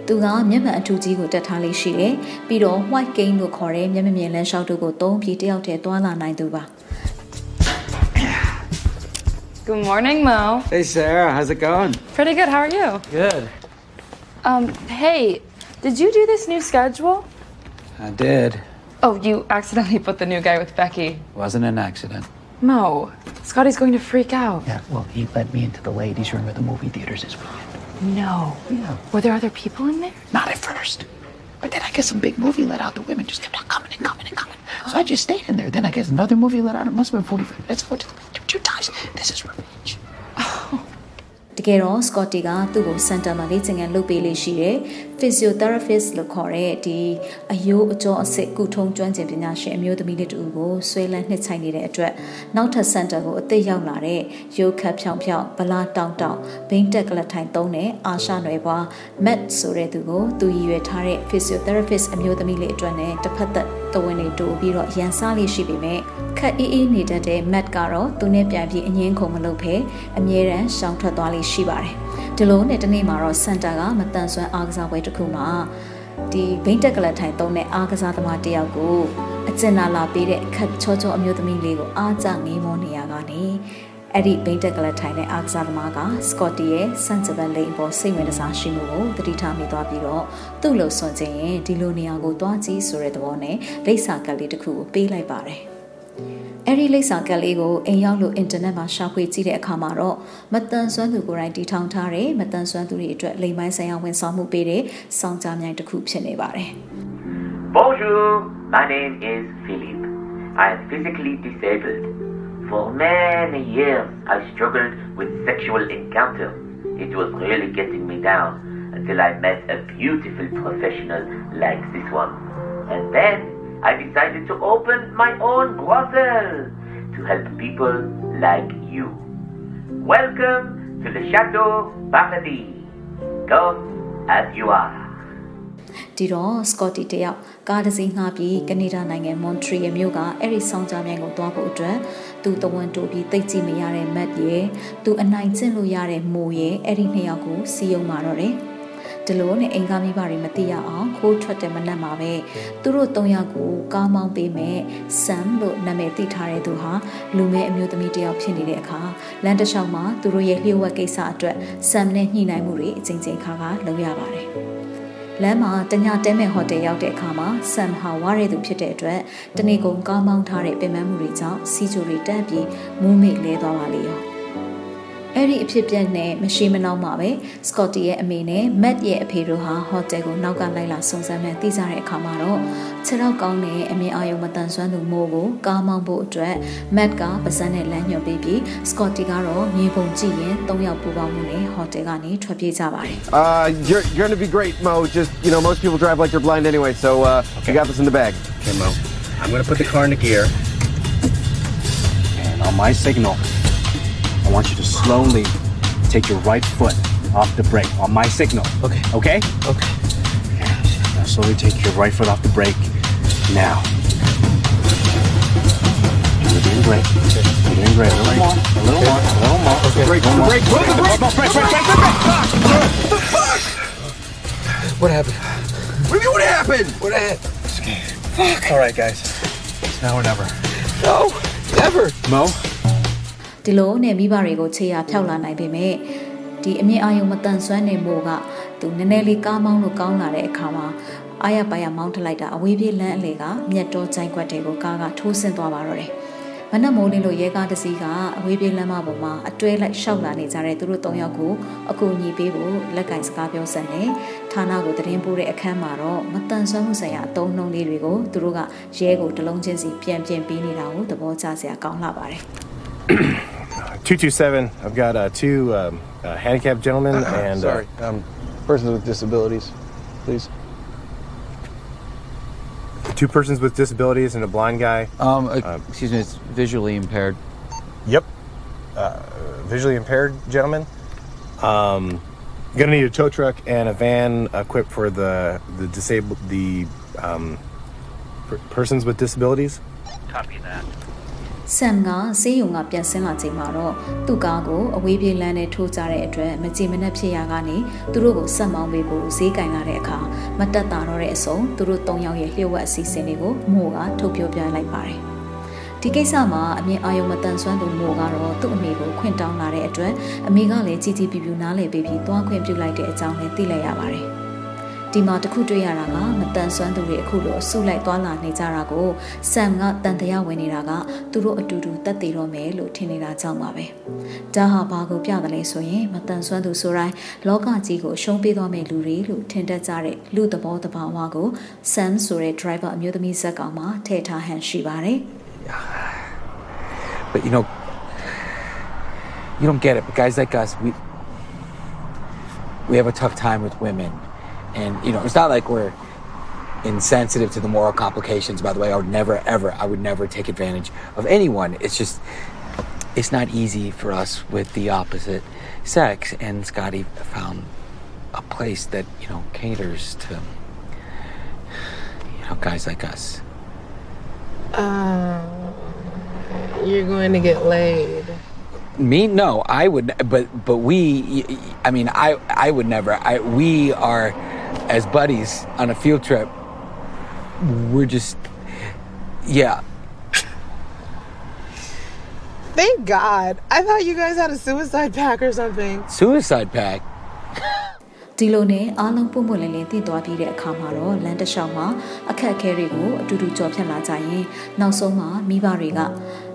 သူကမျက်မှန်အထူးကြီးကိုတက်ထားလေးရှိတယ်ပြီးတော့ white cane လို့ခေါ်တဲ့မျက်မမြင်လမ်းလျှောက်တို့ကိုသုံးပြီးတယောက်တည်းသွားလာနိုင်သူပါ Good morning, Mo. Hey Sarah, how's it going? Pretty good. How are you? Good. Um, hey, did you do this new schedule? I did. Oh, you accidentally put the new guy with Becky. Wasn't an accident. Mo, Scotty's going to freak out. Yeah, well, he led me into the ladies' room at the movie theaters this weekend. No. Yeah. Were there other people in there? Not at first. But then I guess some big movie let out. The women just kept on coming and coming and coming. So I just stayed in there. Then I guess another movie let out. It must have been 45 minutes. I went to the two, two times. This is revenge. တကယ်တော့ Scotty ကသူ့ကိုစင်တာမှာလေ့ကျင့်ခန်းလုပ်ပေးလေးရှိတယ် physiotherapist လို့ခေါ်တဲ့ဒီအယိုးအကျော်အစစ်ကုထုံးကျွမ်းကျင်ပညာရှင်အမျိုးသမီးလေးတူကိုဆွဲလန်းနှစ်ချိုင်နေတဲ့အတွက်နောက်ထပ်စင်တာကိုအသက်ရောက်လာတဲ့ရိုးခတ်ဖြောင်ဖြောင်ဗလာတောင်တောင်ဘိန်းတက်ကလထိုင်သုံးတဲ့အာရှနွယ်ဘွား Matt ဆိုတဲ့သူကိုသူရည်ရွယ်ထားတဲ့ physiotherapist အမျိုးသမီးလေးအတွက်နဲ့တစ်ဖက်သက်တဝင်းတွေတိုးပြီးတော့ရန်စားလေးရှိပေမဲ့ခက်အေးအေးနေတတ်တဲ့ Matt ကတော့သူနဲ့ပြန်ပြီးအငင်းခုံမလုပ်ဖဲအမြဲတမ်းရှောင်ထွက်သွားလေးရှိပါတယ်ဒီလိုနဲ့တနေ့မှာတော့စန်တာကမတန်ဆွမ်းအားကစားပွဲတစ်ခုမှာဒီဘိန်းတက်ကလထိုင်သုံးတဲ့အားကစားသမားတယောက်ကိုအကျဉ်းလာလာပေးတဲ့အခက်ချောချောအမျိုးသမီးလေးကိုအားကြငေးမောနေရကနေအဲ့ဒီဘိန်းတက်ကလထိုင်တဲ့အားကစားသမားကစကော့တီရဲ့စန်ချဘန်လိန်ပေါ်စိတ်ဝင်စားရှိမှုကိုတတိထားမိသွားပြီးတော့သူ့လိုစွန့်ခြင်းရင်ဒီလိုနေရာကိုတွားကြည့်ဆိုတဲ့သဘောနဲ့လိပ်စာကလေးတစ်ခုကိုပေးလိုက်ပါတယ် အဲ့ဒီလိပ်စာကလေးကိုအိမ်ရောက်လို့အင်တာနက်မှာရှာဖွေကြည့်တဲ့အခါမှာတော့မတန်ဆွမ်းသူကိုယ်တိုင်တီထောင်ထားတဲ့မတန်ဆွမ်းသူတွေအတွက်လိမ်ပိုင်းဆိုင်ရာဝန်ဆောင်မှုပေးတဲ့စောင့်ကြမြိုင်တစ်ခုဖြစ်နေပါတယ် Bonjour, my name is Philippe. I am physically disabled. For many years, I struggled with sexual encounters. It was really getting me down until I met a beautiful professional like this one. And then I decided to open my own brothel to help people like you. Welcome to the Chateau Paradis. Come as you are. ဒီတော့စကော့တီတယောက်ကားတစ်စီးငှားပြီးကနေဒါနိုင်ငံမွန်ထရီယယ်မြို့ကအဲ့ဒီဆောင်ကြမြိုင်ကိုသွားဖို့အတွက်သူတဝန်တိုးပြီးတိတ်ကြည့်မရတဲ့မက်ရဲ့သူအနိုင်ကျင့်လို့ရတဲ့မိုးရဲ့အဲ့ဒီနှစ်ယောက်ကိုစီယုံมาတော့တယ် ဒီလိုနဲ့အိမ်ကားမိဘတွေမသိရအောင်ခိုးထွက်တဲ့မနက်မှာပဲသူတို့၃ယောက်ကိုကားမောင်းပေးမဲ့ဆမ်လို့နာမည်သိထားတဲ့သူဟာလူမဲအမျိုးသမီးတစ်ယောက်ဖြစ်နေတဲ့အခါလမ်းတစ်လျှောက်မှာသူတို့ရဲ့လျှို့ဝှက်ကိစ္စအတွက်ဆမ်နဲ့ညှိနှိုင်းမှုတွေအချိန်ချင်းခါခါလုပ်ရပါတယ်လမ်းမှာတညတဲမဲ့ဟိုတယ်ရောက်တဲ့အခါမှာဆမ်ဟာဝါရဲသူဖြစ်တဲ့အတွက်တနေ့ကုန်ကားမောင်းထားတဲ့ပင်ပန်းမှုတွေကြောင့်စီချိုတွေတက်ပြီးမူးမေ့လဲသွားပါလေရော အဲ့ဒီအဖြစ်ပြက်နဲ့မရှိမနှောင်းမှာပဲစကော့တီရဲ့အမေနဲ့မက်ရဲ့အဖေတို့ဟာဟိုတယ်ကိုနောက်ကလိုက်လာစုံစမ်းမှန်းသိကြတဲ့အခါမှာတော့ခြေထောက်ကောင်းတဲ့အမြင်အာရုံမတန်ဆွမ်းသူမိုးကိုကားမောင်းဖို့အတွက်မက်ကပါဇက်နဲ့လမ်းညွှန်ပေးပြီးစကော့တီကတော့မြေပုံကြည့်ရင်၃ယောက်ပူပေါင်းမှုနဲ့ဟိုတယ်ကနေထွက်ပြေးကြပါတယ် Uh, you're, you're gonna be great, Mo. Just, you know, most people drive like they're blind anyway, so uh, I got this in the bag. Okay, Mo. I'm gonna put the car into gear. And on my signal, I want you to slowly take your right foot off the brake on my signal. Okay. Okay? Okay. Now slowly take your right foot off the brake. Now. You're doing great. You're doing great. A little more. A little more. A little more. Okay. Break. Break. Break. Break. Break. Break. Brake. Brake. Brake. Brake. The fuck? What happened? What do you mean what happened? What happened? Okay. Fuck. All right, guys. It's now or never. No. Never. Mo. ဒီလိုနဲ့မိဘတွေကိုခြေရဖျောက်လာနိုင်ပေမဲ့ဒီအမြင့်အာယုံမတန်ဆွမ်းနေမှုကသူနည်းနည်းလေးကားမောင်းလို့ကောင်းလာတဲ့အခါမှာအာရပါရမောင်းထလိုက်တာအဝေးပြေးလမ်းအလေကမြတ်တော်ကြိုင်ခွက်တွေကိုကားကထိုးဆင်းသွားပါတော့တယ်။မနက်မိုးလင်းလို့ရဲကားတစ်စီးကအဝေးပြေးလမ်းမပေါ်မှာအတွဲလိုက်ရှောက်လာနေကြတဲ့သူတို့၃ယောက်ကိုအကူအညီပေးဖို့လက်ကင်စကားပြောဆက်နေဌာနကိုတရင်ပို့တဲ့အခန်းမှာတော့မတန်ဆွမ်းမှုဆိုင်ရာအသုံးနှုန်းလေးတွေကိုသူတို့ကရဲကိုတလုံးချင်းစီပြန်ပြင်ပေးနေတာကိုသဘောကျစရာကောင်းလာပါတယ်။ 227. I've got uh, two um, uh, handicapped gentlemen and. Sorry, um, persons with disabilities, please. Uh, two persons with disabilities and a blind guy. Um, uh, excuse me, it's visually impaired. Yep. Uh, visually impaired gentlemen. Um, gonna need a tow truck and a van equipped for the the disabled the um, per- persons with disabilities. Copy that. ဆမ်ကဆေးရုံကပြန်ဆင်းလာချိန်မှာတော့သူ့ကားကိုအဝေးပြေးလမ်းနဲ့ထိုးကြတဲ့အတွက်မကြည်မနှက်ဖြစ်ရာကနေသူတို့ကိုဆက်မောင်းပေးဖို့ဈေးကင်လာတဲ့အခါမတက်တာတော့တဲ့အစုံသူတို့၃ယောက်ရဲ့လျှို့ဝှက်အစီအစဉ်တွေကိုမို့ကထုတ်ပြောပြလိုက်ပါတယ်ဒီကိစ္စမှာအမြင်အာယုံမတန်ဆွမ်းသူမို့ကတော့သူ့အမေကိုခွင့်တောင်းလာတဲ့အတွက်အမေကလည်းကြီးကြီးပြူပြူနားလည်ပေးပြီးသွားခွင့်ပြုလိုက်တဲ့အကြောင်းလည်းသိလိုက်ရပါတယ် ဒီမှာတခုတွေ့ရတာကမတန်ဆွမ်းသူတွေအခုလိုဆုလိုက်သွားလာနေကြတာကိုဆမ်ကတန်တရားဝင်နေတာကသူတို့အတူတူတက်တည်တော့မယ်လို့ထင်နေတာကြောင့်ပါပဲ။ဒါဟာဘာကိုပြတယ်လဲဆိုရင်မတန်ဆွမ်းသူဆိုတိုင်းလောကကြီးကိုရှုံးပေးသွားမယ့်လူတွေလို့ထင်တတ်ကြတဲ့လူသဘောတဘာဝကိုဆမ်ဆိုတဲ့ driver အမျိုးသမီးဇက်ကောင်မှာထည့်ထားဟန်ရှိပါတယ်။ But you know, you don't get it. But guys like us, we we have a tough time with women, and you know, it's not like we're insensitive to the moral complications. By the way, I would never, ever, I would never take advantage of anyone. It's just, it's not easy for us with the opposite sex. And Scotty found a place that you know caters to you know guys like us. Um, you're going to get laid. Me? No, I would, but but we. I mean, I I would never. I we are as buddies on a field trip. We're just, yeah. Thank God. I thought you guys had a suicide pact or something. Suicide pact. ဒီလိုနဲ့အားလုံးပုံပွင့်လင်းလင်းတည်သွားပြီးတဲ့အခါမှာတော့လမ်းတစ်လျှောက်မှာအခက်အခဲတွေကိုအတူတူကြော်ဖြတ်လာကြရင်နောက်ဆုံးမှာမိဘတွေက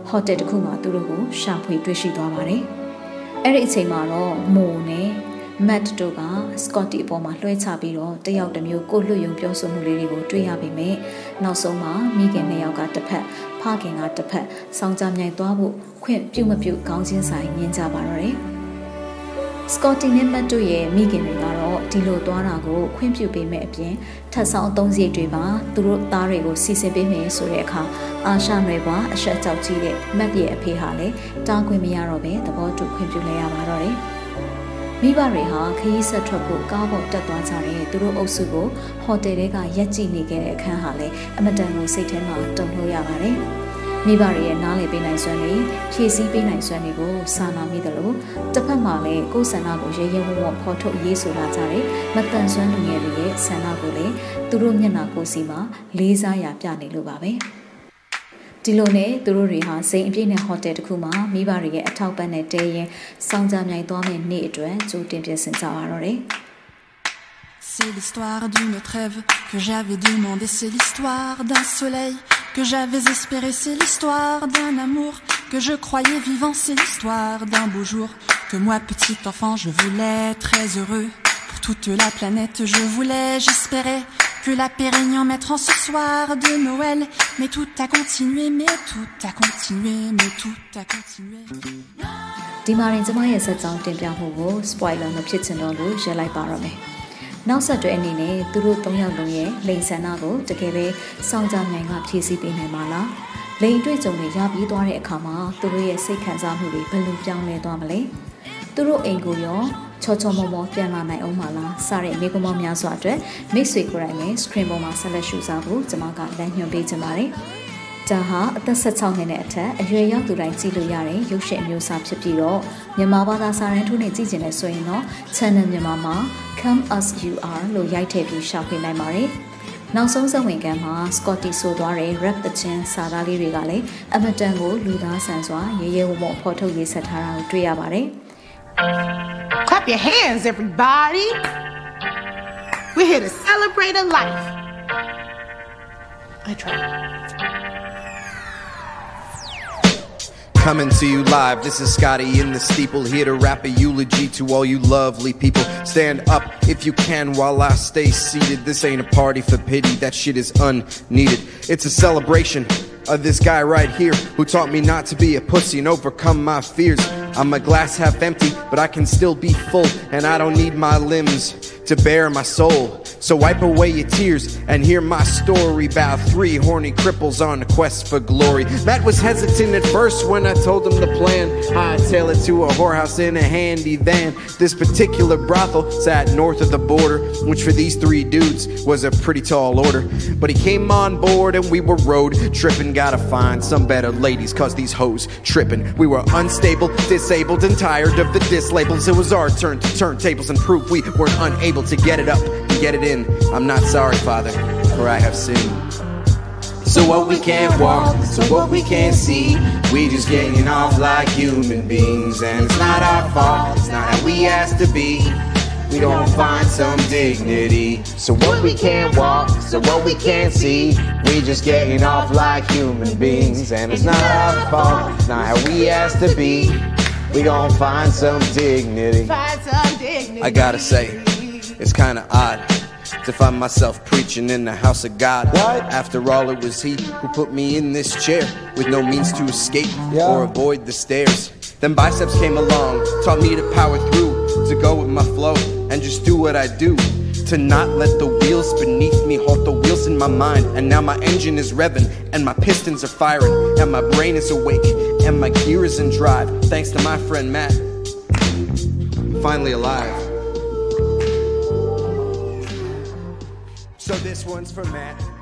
ဟိုတယ်တစ်ခုမှာသူတို့ကိုရှာဖွေတွေ့ရှိသွားပါတယ်။အဲ့ဒီအချိန်မှာတော့မိုနဲ့ မတ်တို့ကစကော့တီအပေါ်မှာလွှဲချပြီးတော့တယောက်တစ်မျိုးကိုလွတ်ယုံပြောဆိုမှုလေးတွေကိုတွေ့ရပေမဲ့နောက်ဆုံးမှာမိခင်နှစ်ယောက်ကတစ်ဖက်ဖခင်ကတစ်ဖက်စောင်းကြမြိုင်သွားဖို့ခွင့်ပြုမပြုကောင်းချင်းဆိုင်မြင်ကြပါတော့တယ်။စကော့တီနဲ့မတ်တို့ရဲ့မိခင်တွေကတော့ဒီလိုသွားတာကိုခွင့်ပြုပေးမဲ့အပြင်ထပ်ဆောင်အသုံးစရိတ်တွေပါသူတို့သားတွေကိုစီစဉ်ပေးမယ်ဆိုတဲ့အခါအာရှနွယ်ပါအဆက်ကြောက်ကြီးတဲ့မတ်ရဲ့အဖေဟာလည်းတားခွင့်မရတော့ပဲသဘောတူခွင့်ပြုလိုက်ရပါတော့တယ်။ မိဘတွေဟာခရီးဆက်ထွက်ဖို့ကားပေါ်တက်သွားကြတဲ့သူတို့အုပ်စုကိုဟိုတယ်ထဲကရက်ကြည့်နေခဲ့တဲ့အခန်းဟာလည်းအမတန်ကိုစိတ်ထဲမှာတုန်လှုပ်ရပါတယ်။မိဘတွေရဲ့နားလည်ပေးနိုင်စွမ်းတွေဖြည့်ဆည်းပေးနိုင်စွမ်းတွေကိုစာနာမိတယ်လို့တစ်ဖက်မှာလည်းကိုယ်ဆန္ဒကိုရဲရဲဝံ့ဝံ့ဖော်ထုတ်ရေးဆိုလာကြတယ်မတန်ဆွမ်းလူငယ်တွေရဲ့ဆန္ဒကိုလည်းသူတို့မျက်နှာကိုယ်စီမှာလေးစားရာပြနေလို့ပါပဲ ဒီလိုနဲ့သူတို့တွေဟာစိန်အပြည့်နဲ့ဟိုတယ်တစ်ခုမှာမိဘတွေရဲ့အထောက်ပံ့နဲ့တဲရင်စောင်းကြမြိုင်သွားမယ့်နေ့အတွက်ကြိုတင်ပြင်ဆင်ကြပါတော့တယ် C'est l'histoire d'une trêve que j'avais demandé, c'est l'histoire d'un soleil que j'avais espéré, c'est l'histoire d'un amour que je croyais vivant, c'est l'histoire d'un beau jour que moi petit enfant je voulais très heureux. Pour toute la planète je voulais, j'espérais que la paix règne en mettre en ce soir de Noël. Mais tout a continué, mais tout a continué, mais tout a continué. ဒီမှာရင်ကျမရဲ့ဆက်ကြောင်းတင်ပြမှုကို spoiler မဖြစ်ချင်တော့လို့ရပ်လိုက်ပါတော့မယ်။နောက်ဆက်တွဲအနေနဲ့သူတို့၃ယောက်လုံးရဲ့လိန်ဆန္ဒကိုတကယ်ပဲစောင့်ကြနိုင်ကဖြည့်ဆည်းပေးနိုင်ပါလား။လိန်တွေ့ကြုံတွေရပြီးသွားတဲ့အခါမှာသူတို့ရဲ့စိတ်ခံစားမှုတွေဘယ်လိုပြောင်းလဲသွားမလဲ။သူတို့အိမ်ကိုရော ချောချောမောမောပြန်လာနိုင်အောင်မလားစတဲ့မိကုမောများစွာအတွက်မိတ်ဆွေကိုယ်တိုင်လည်း screen ပေါ်မှာဆက်လက်ရှုစားဖို့ကျွန်မကလမ်းညွှန်ပေးချင်ပါတယ်။ဒါဟာအသက်16နှစ်နဲ့အထက်အရွယ်ရောက်သူတိုင်းကြည့်လို့ရတဲ့ရုပ်ရှင်အမျိုးအစားဖြစ်ပြီးတော့မြန်မာဘာသာစာရင်းထုနဲ့ကြည့်ကျင်နေဆိုရင်တော့ Channel မြန်မာမှာ Come As You Are လို့ရိုက်ထည့်ပြီးရှောက်ပြနိုင်ပါတယ်။နောက်ဆုံးစဝင်ကမ်းမှာ Scotty ဆိုသွားတဲ့ rap တခြင်းစာသားလေးတွေကလည်းအမတန်ကိုလူသားဆန်စွာရဲရဲဝံ့ဝံ့ဖော်ထုတ်ရေးဆက်ထားတာကိုတွေ့ရပါတယ်။ Clap your hands, everybody. We're here to celebrate a life. I tried. Coming to you live, this is Scotty in the steeple, here to rap a eulogy to all you lovely people. Stand up if you can while I stay seated. This ain't a party for pity, that shit is unneeded. It's a celebration of this guy right here who taught me not to be a pussy and overcome my fears. I'm a glass half empty, but I can still be full, and I don't need my limbs to bear my soul. So wipe away your tears and hear my story about three horny cripples on a quest for glory. Matt was hesitant at first when I told him the plan. I tail it to a whorehouse in a handy van. This particular brothel sat north of the border, which for these three dudes was a pretty tall order. But he came on board and we were road tripping. Gotta find some better ladies, cause these hoes tripping. We were unstable, disabled, and tired of the dislabels. It was our turn to turn tables and prove we weren't unable to get it up and get it in. I'm not sorry, Father, for I have sinned. So what we can't walk, so what we can't see, we just getting off like human beings, and it's not our fault, it's not how we asked to be. We don't find some dignity. So what we can't walk, so what we can't see, we just getting off like human beings, and it's not our fault, it's not how we asked to be. We gon' find some dignity. Find some dignity. I gotta say, it's kinda odd to find myself preaching in the house of God. After all, it was He who put me in this chair with no means to escape or avoid the stairs. Then biceps came along, taught me to power through, to go with my flow and just do what I do. To not let the wheels beneath me halt the wheels in my mind. And now my engine is revving, and my pistons are firing, and my brain is awake, and my gear is in drive. Thanks to my friend Matt. Finally alive. So this one's for Matt.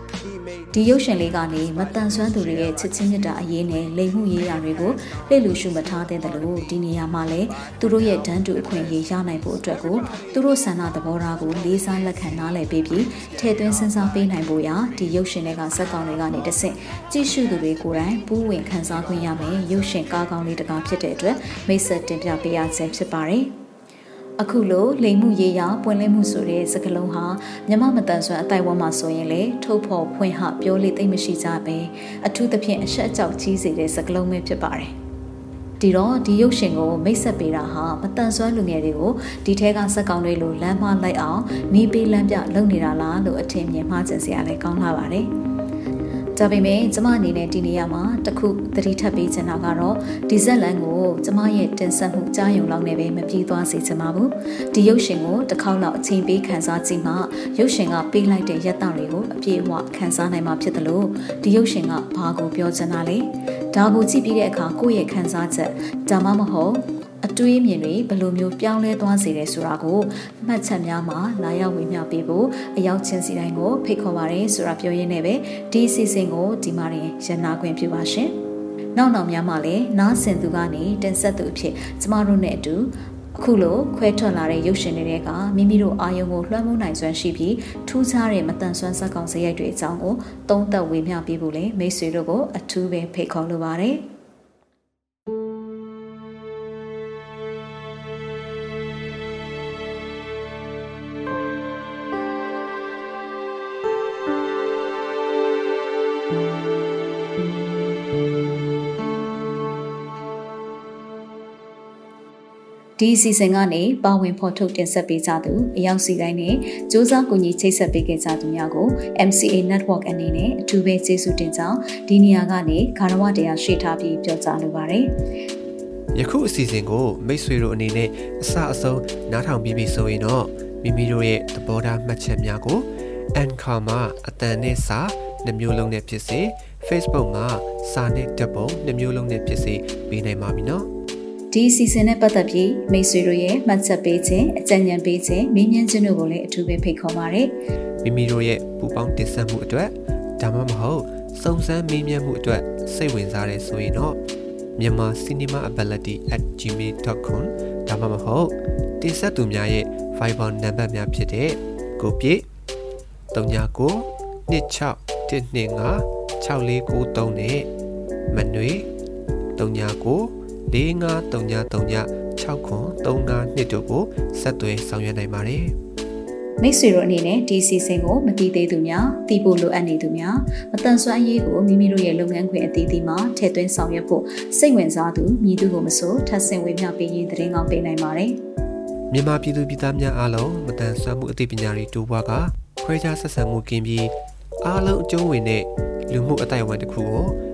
He made ဒီရုပ်ရှင်လေးကနေမတန်ဆွမ်းသူတွေရဲ့ချစ်ချင်းမြတ်တာအရေးနဲ့လိမ်မှုရေးရာတွေကိုလေ့လူရှုမထားတဲ့တယ်လို့ဒီနေရာမှာလည်းသူတို့ရဲ့ဒန်းတူအခွင့်အရေးရနိုင်ဖို့အတွက်ကိုသူတို့ဆန္ဒသဘောထားကိုလေးစားလက်ခံနားလည်ပေးပြီးထည့်သွင်းစဉ်းစားပေးနိုင်ဖို့ရာဒီရုပ်ရှင်တွေကဇက်ကောင်တွေကနေတဆင့်ကြည့်ရှုသူတွေကိုယ်တိုင်ပူးဝင်ခံစားခွင့်ရမယ်ရုပ်ရှင်ကားကောင်းလေးတစ်ကားဖြစ်တဲ့အတွက်မိတ်ဆက်တင်ပြပေးရခြင်းဖြစ်ပါတယ်။ အခုလိုလိမ်မှုရေးရပွင့်လင်းမှုဆိုတဲ့စကားလုံးဟာမြမမတန်ဆွမ်းအတိုက်ဝန်းမှာဆိုရင်လေထုတ်ဖော်ဖွင့်ဟပြောလေသိမ့်မရှိကြပဲအထူးသဖြင့်အဆက်အကြောက်ကြီးစေတဲ့စကားလုံးပဲဖြစ်ပါတယ်ဒီတော့ဒီရုပ်ရှင်ကိုမိတ်ဆက်ပေးတာဟာမတန်ဆွမ်းလူငယ်တွေကိုဒီထဲကစက်ကောင်တွေလိုလမ်းမလိုက်အောင်နီးပေးလမ်းပြလုပ်နေတာလားလို့အထင်မြင်မှားကျင်စရာလည်းကောင်းလာပါတယ်။ ဒါပေမဲ့ကျမအနေနဲ့ဒီနေရာမှာတခုသတိထပ်ပေးချင်တာကတော့ဒီဇက်လန်ကိုကျမရဲ့တင်ဆက်မှုကြားယုံလောက်နဲ့ပဲမပြေးသွားစေချင်ပါဘူးဒီရုပ်ရှင်ကိုတစ်ခေါက်လောက်အချိန်ပေးခန်းစားကြည့်မှရုပ်ရှင်ကပေးလိုက်တဲ့ရက်တော်တွေကိုအပြည့်အဝခန်းစားနိုင်မှာဖြစ်တယ်လို့ဒီရုပ်ရှင်ကဘာကိုပြောချင်တာလဲဒါကိုကြည့်ပြီးတဲ့အခါကိုယ့်ရဲ့ခန်းစားချက်ဒါမှမဟုတ် အတွေးမြင်တွေဘယ်လိုမျိုးပြောင်းလဲသွားစေတယ်ဆိုတာကိုမှတ်ချက်များမှာလာရောက်ဝေမျှပေးဖို့အရောက်ချင်းစီတိုင်းကိုဖိတ်ခေါ်ပါရယ်ဆိုတာပြောရင်းနဲ့ပဲဒီအစီအစဉ်ကိုဒီမှာရင်ရနာခွင့်ပြုပါရှင်။နောက်နောက်များမှာလည်းနားဆင်သူကနေတင်ဆက်သူအဖြစ်ကျမတို့နဲ့အတူအခုလိုခွဲထွက်လာတဲ့ရုပ်ရှင်တွေကမိမိတို့အာယုံကိုလွှမ်းမိုးနိုင်စွမ်းရှိပြီးထူးခြားတဲ့မတန်ဆွမ်းစက်ကောင်စရိုက်တွေအကြောင်းကိုသုံးသပ်ဝေမျှပေးဖို့လည်းမိတ်ဆွေတို့ကိုအထူးပဲဖိတ်ခေါ်လိုပါတယ်။ ဒီအစီအစဉ်ကနေပါဝင်ဖော်ထုတ်တင်ဆက်ပေးကြသူအရောက်စီတိုင်းနဲ့စ조사ကူညီချိတ်ဆက်ပေးခဲ့ကြသူများကို MCA Network အနေနဲ့အထူးပဲကျေးဇူးတင်ကြောင်းဒီနေရာကနေဂါရဝတရားရှိထားပြီးပြောကြားလိုပါတယ်။ယခုအစီအစဉ်ကိုမိတ်ဆွေတို့အနေနဲ့အစအဆုံးနားထောင်ပြီးပြီဆိုရင်တော့မိမိတို့ရဲ့သဘောထားမှတ်ချက်များကို Anchor မှာအတန်နဲ့စာနှမျိုးလုံးနဲ့ဖြစ်စေ Facebook မှာစာနဲ့ဓာတ်ပုံနှမျိုးလုံးနဲ့ဖြစ်စေပေးနိုင်ပါပြီနော်။ ဒီအစီအစဉ်နဲ့ပတ်သက်ပြီးမိတ်ဆွေတို့ရဲ့မှတ်ချက်ပေးခြင်းအကြံဉာဏ်ပေးခြင်းမေးမြန်းခြင်းတို့ကိုလည်းအထူးပဲဖိတ်ခေါ်ပါရစေ။မိမိတို့ရဲ့ပူပေါင်းတင်ဆက်မှုအတွက်ဒါမှမဟုတ်စုံစမ်းမေးမြန်းမှုအတွက်စိတ်ဝင်စားတယ်ဆိုရင်တော့ myanmarcinemaability@gmail.com ဒါမှမဟုတ်တင်ဆက်သူများရဲ့ Viber နံပါတ်များဖြစ်တဲ့ကိုပြည့်39 26 125 6493နဲ့မနွေ39 453939 6935နှစ်တို့ကိုဆက်သွယ်ဆောင်ရွက်နိုင်ပါတယ်မိတ်ဆွေတို့အနေနဲ့ဒီစီစဉ်ကိုမတည်သေးသူများတည်ဖို့လိုအပ်နေသူများမတန်ဆွမ်းအရေးကိုမိမိတို့ရဲ့လုပ်ငန်းခွင်အသီးသီးမှာထည့်သွင်းဆောင်ရွက်ဖို့စိတ်ဝင်စားသူမြည်သူကိုမဆိုထပ်ဆင့်ဝေမျှပေးရင်သတင်းကောင်းပေးနိုင်ပါတယ်။မြန်မာပြည်သူပြည်သားများအားလုံးမတန်ဆွမ်းမှုအသိပညာတွေတိုးပွားကခွဲခြားဆက်ဆံမှုကင်းပြီးအားလုံးအကျုံးဝင်တဲ့လူမှုအတိုင်းအဝန်တစ်ခုကိုအ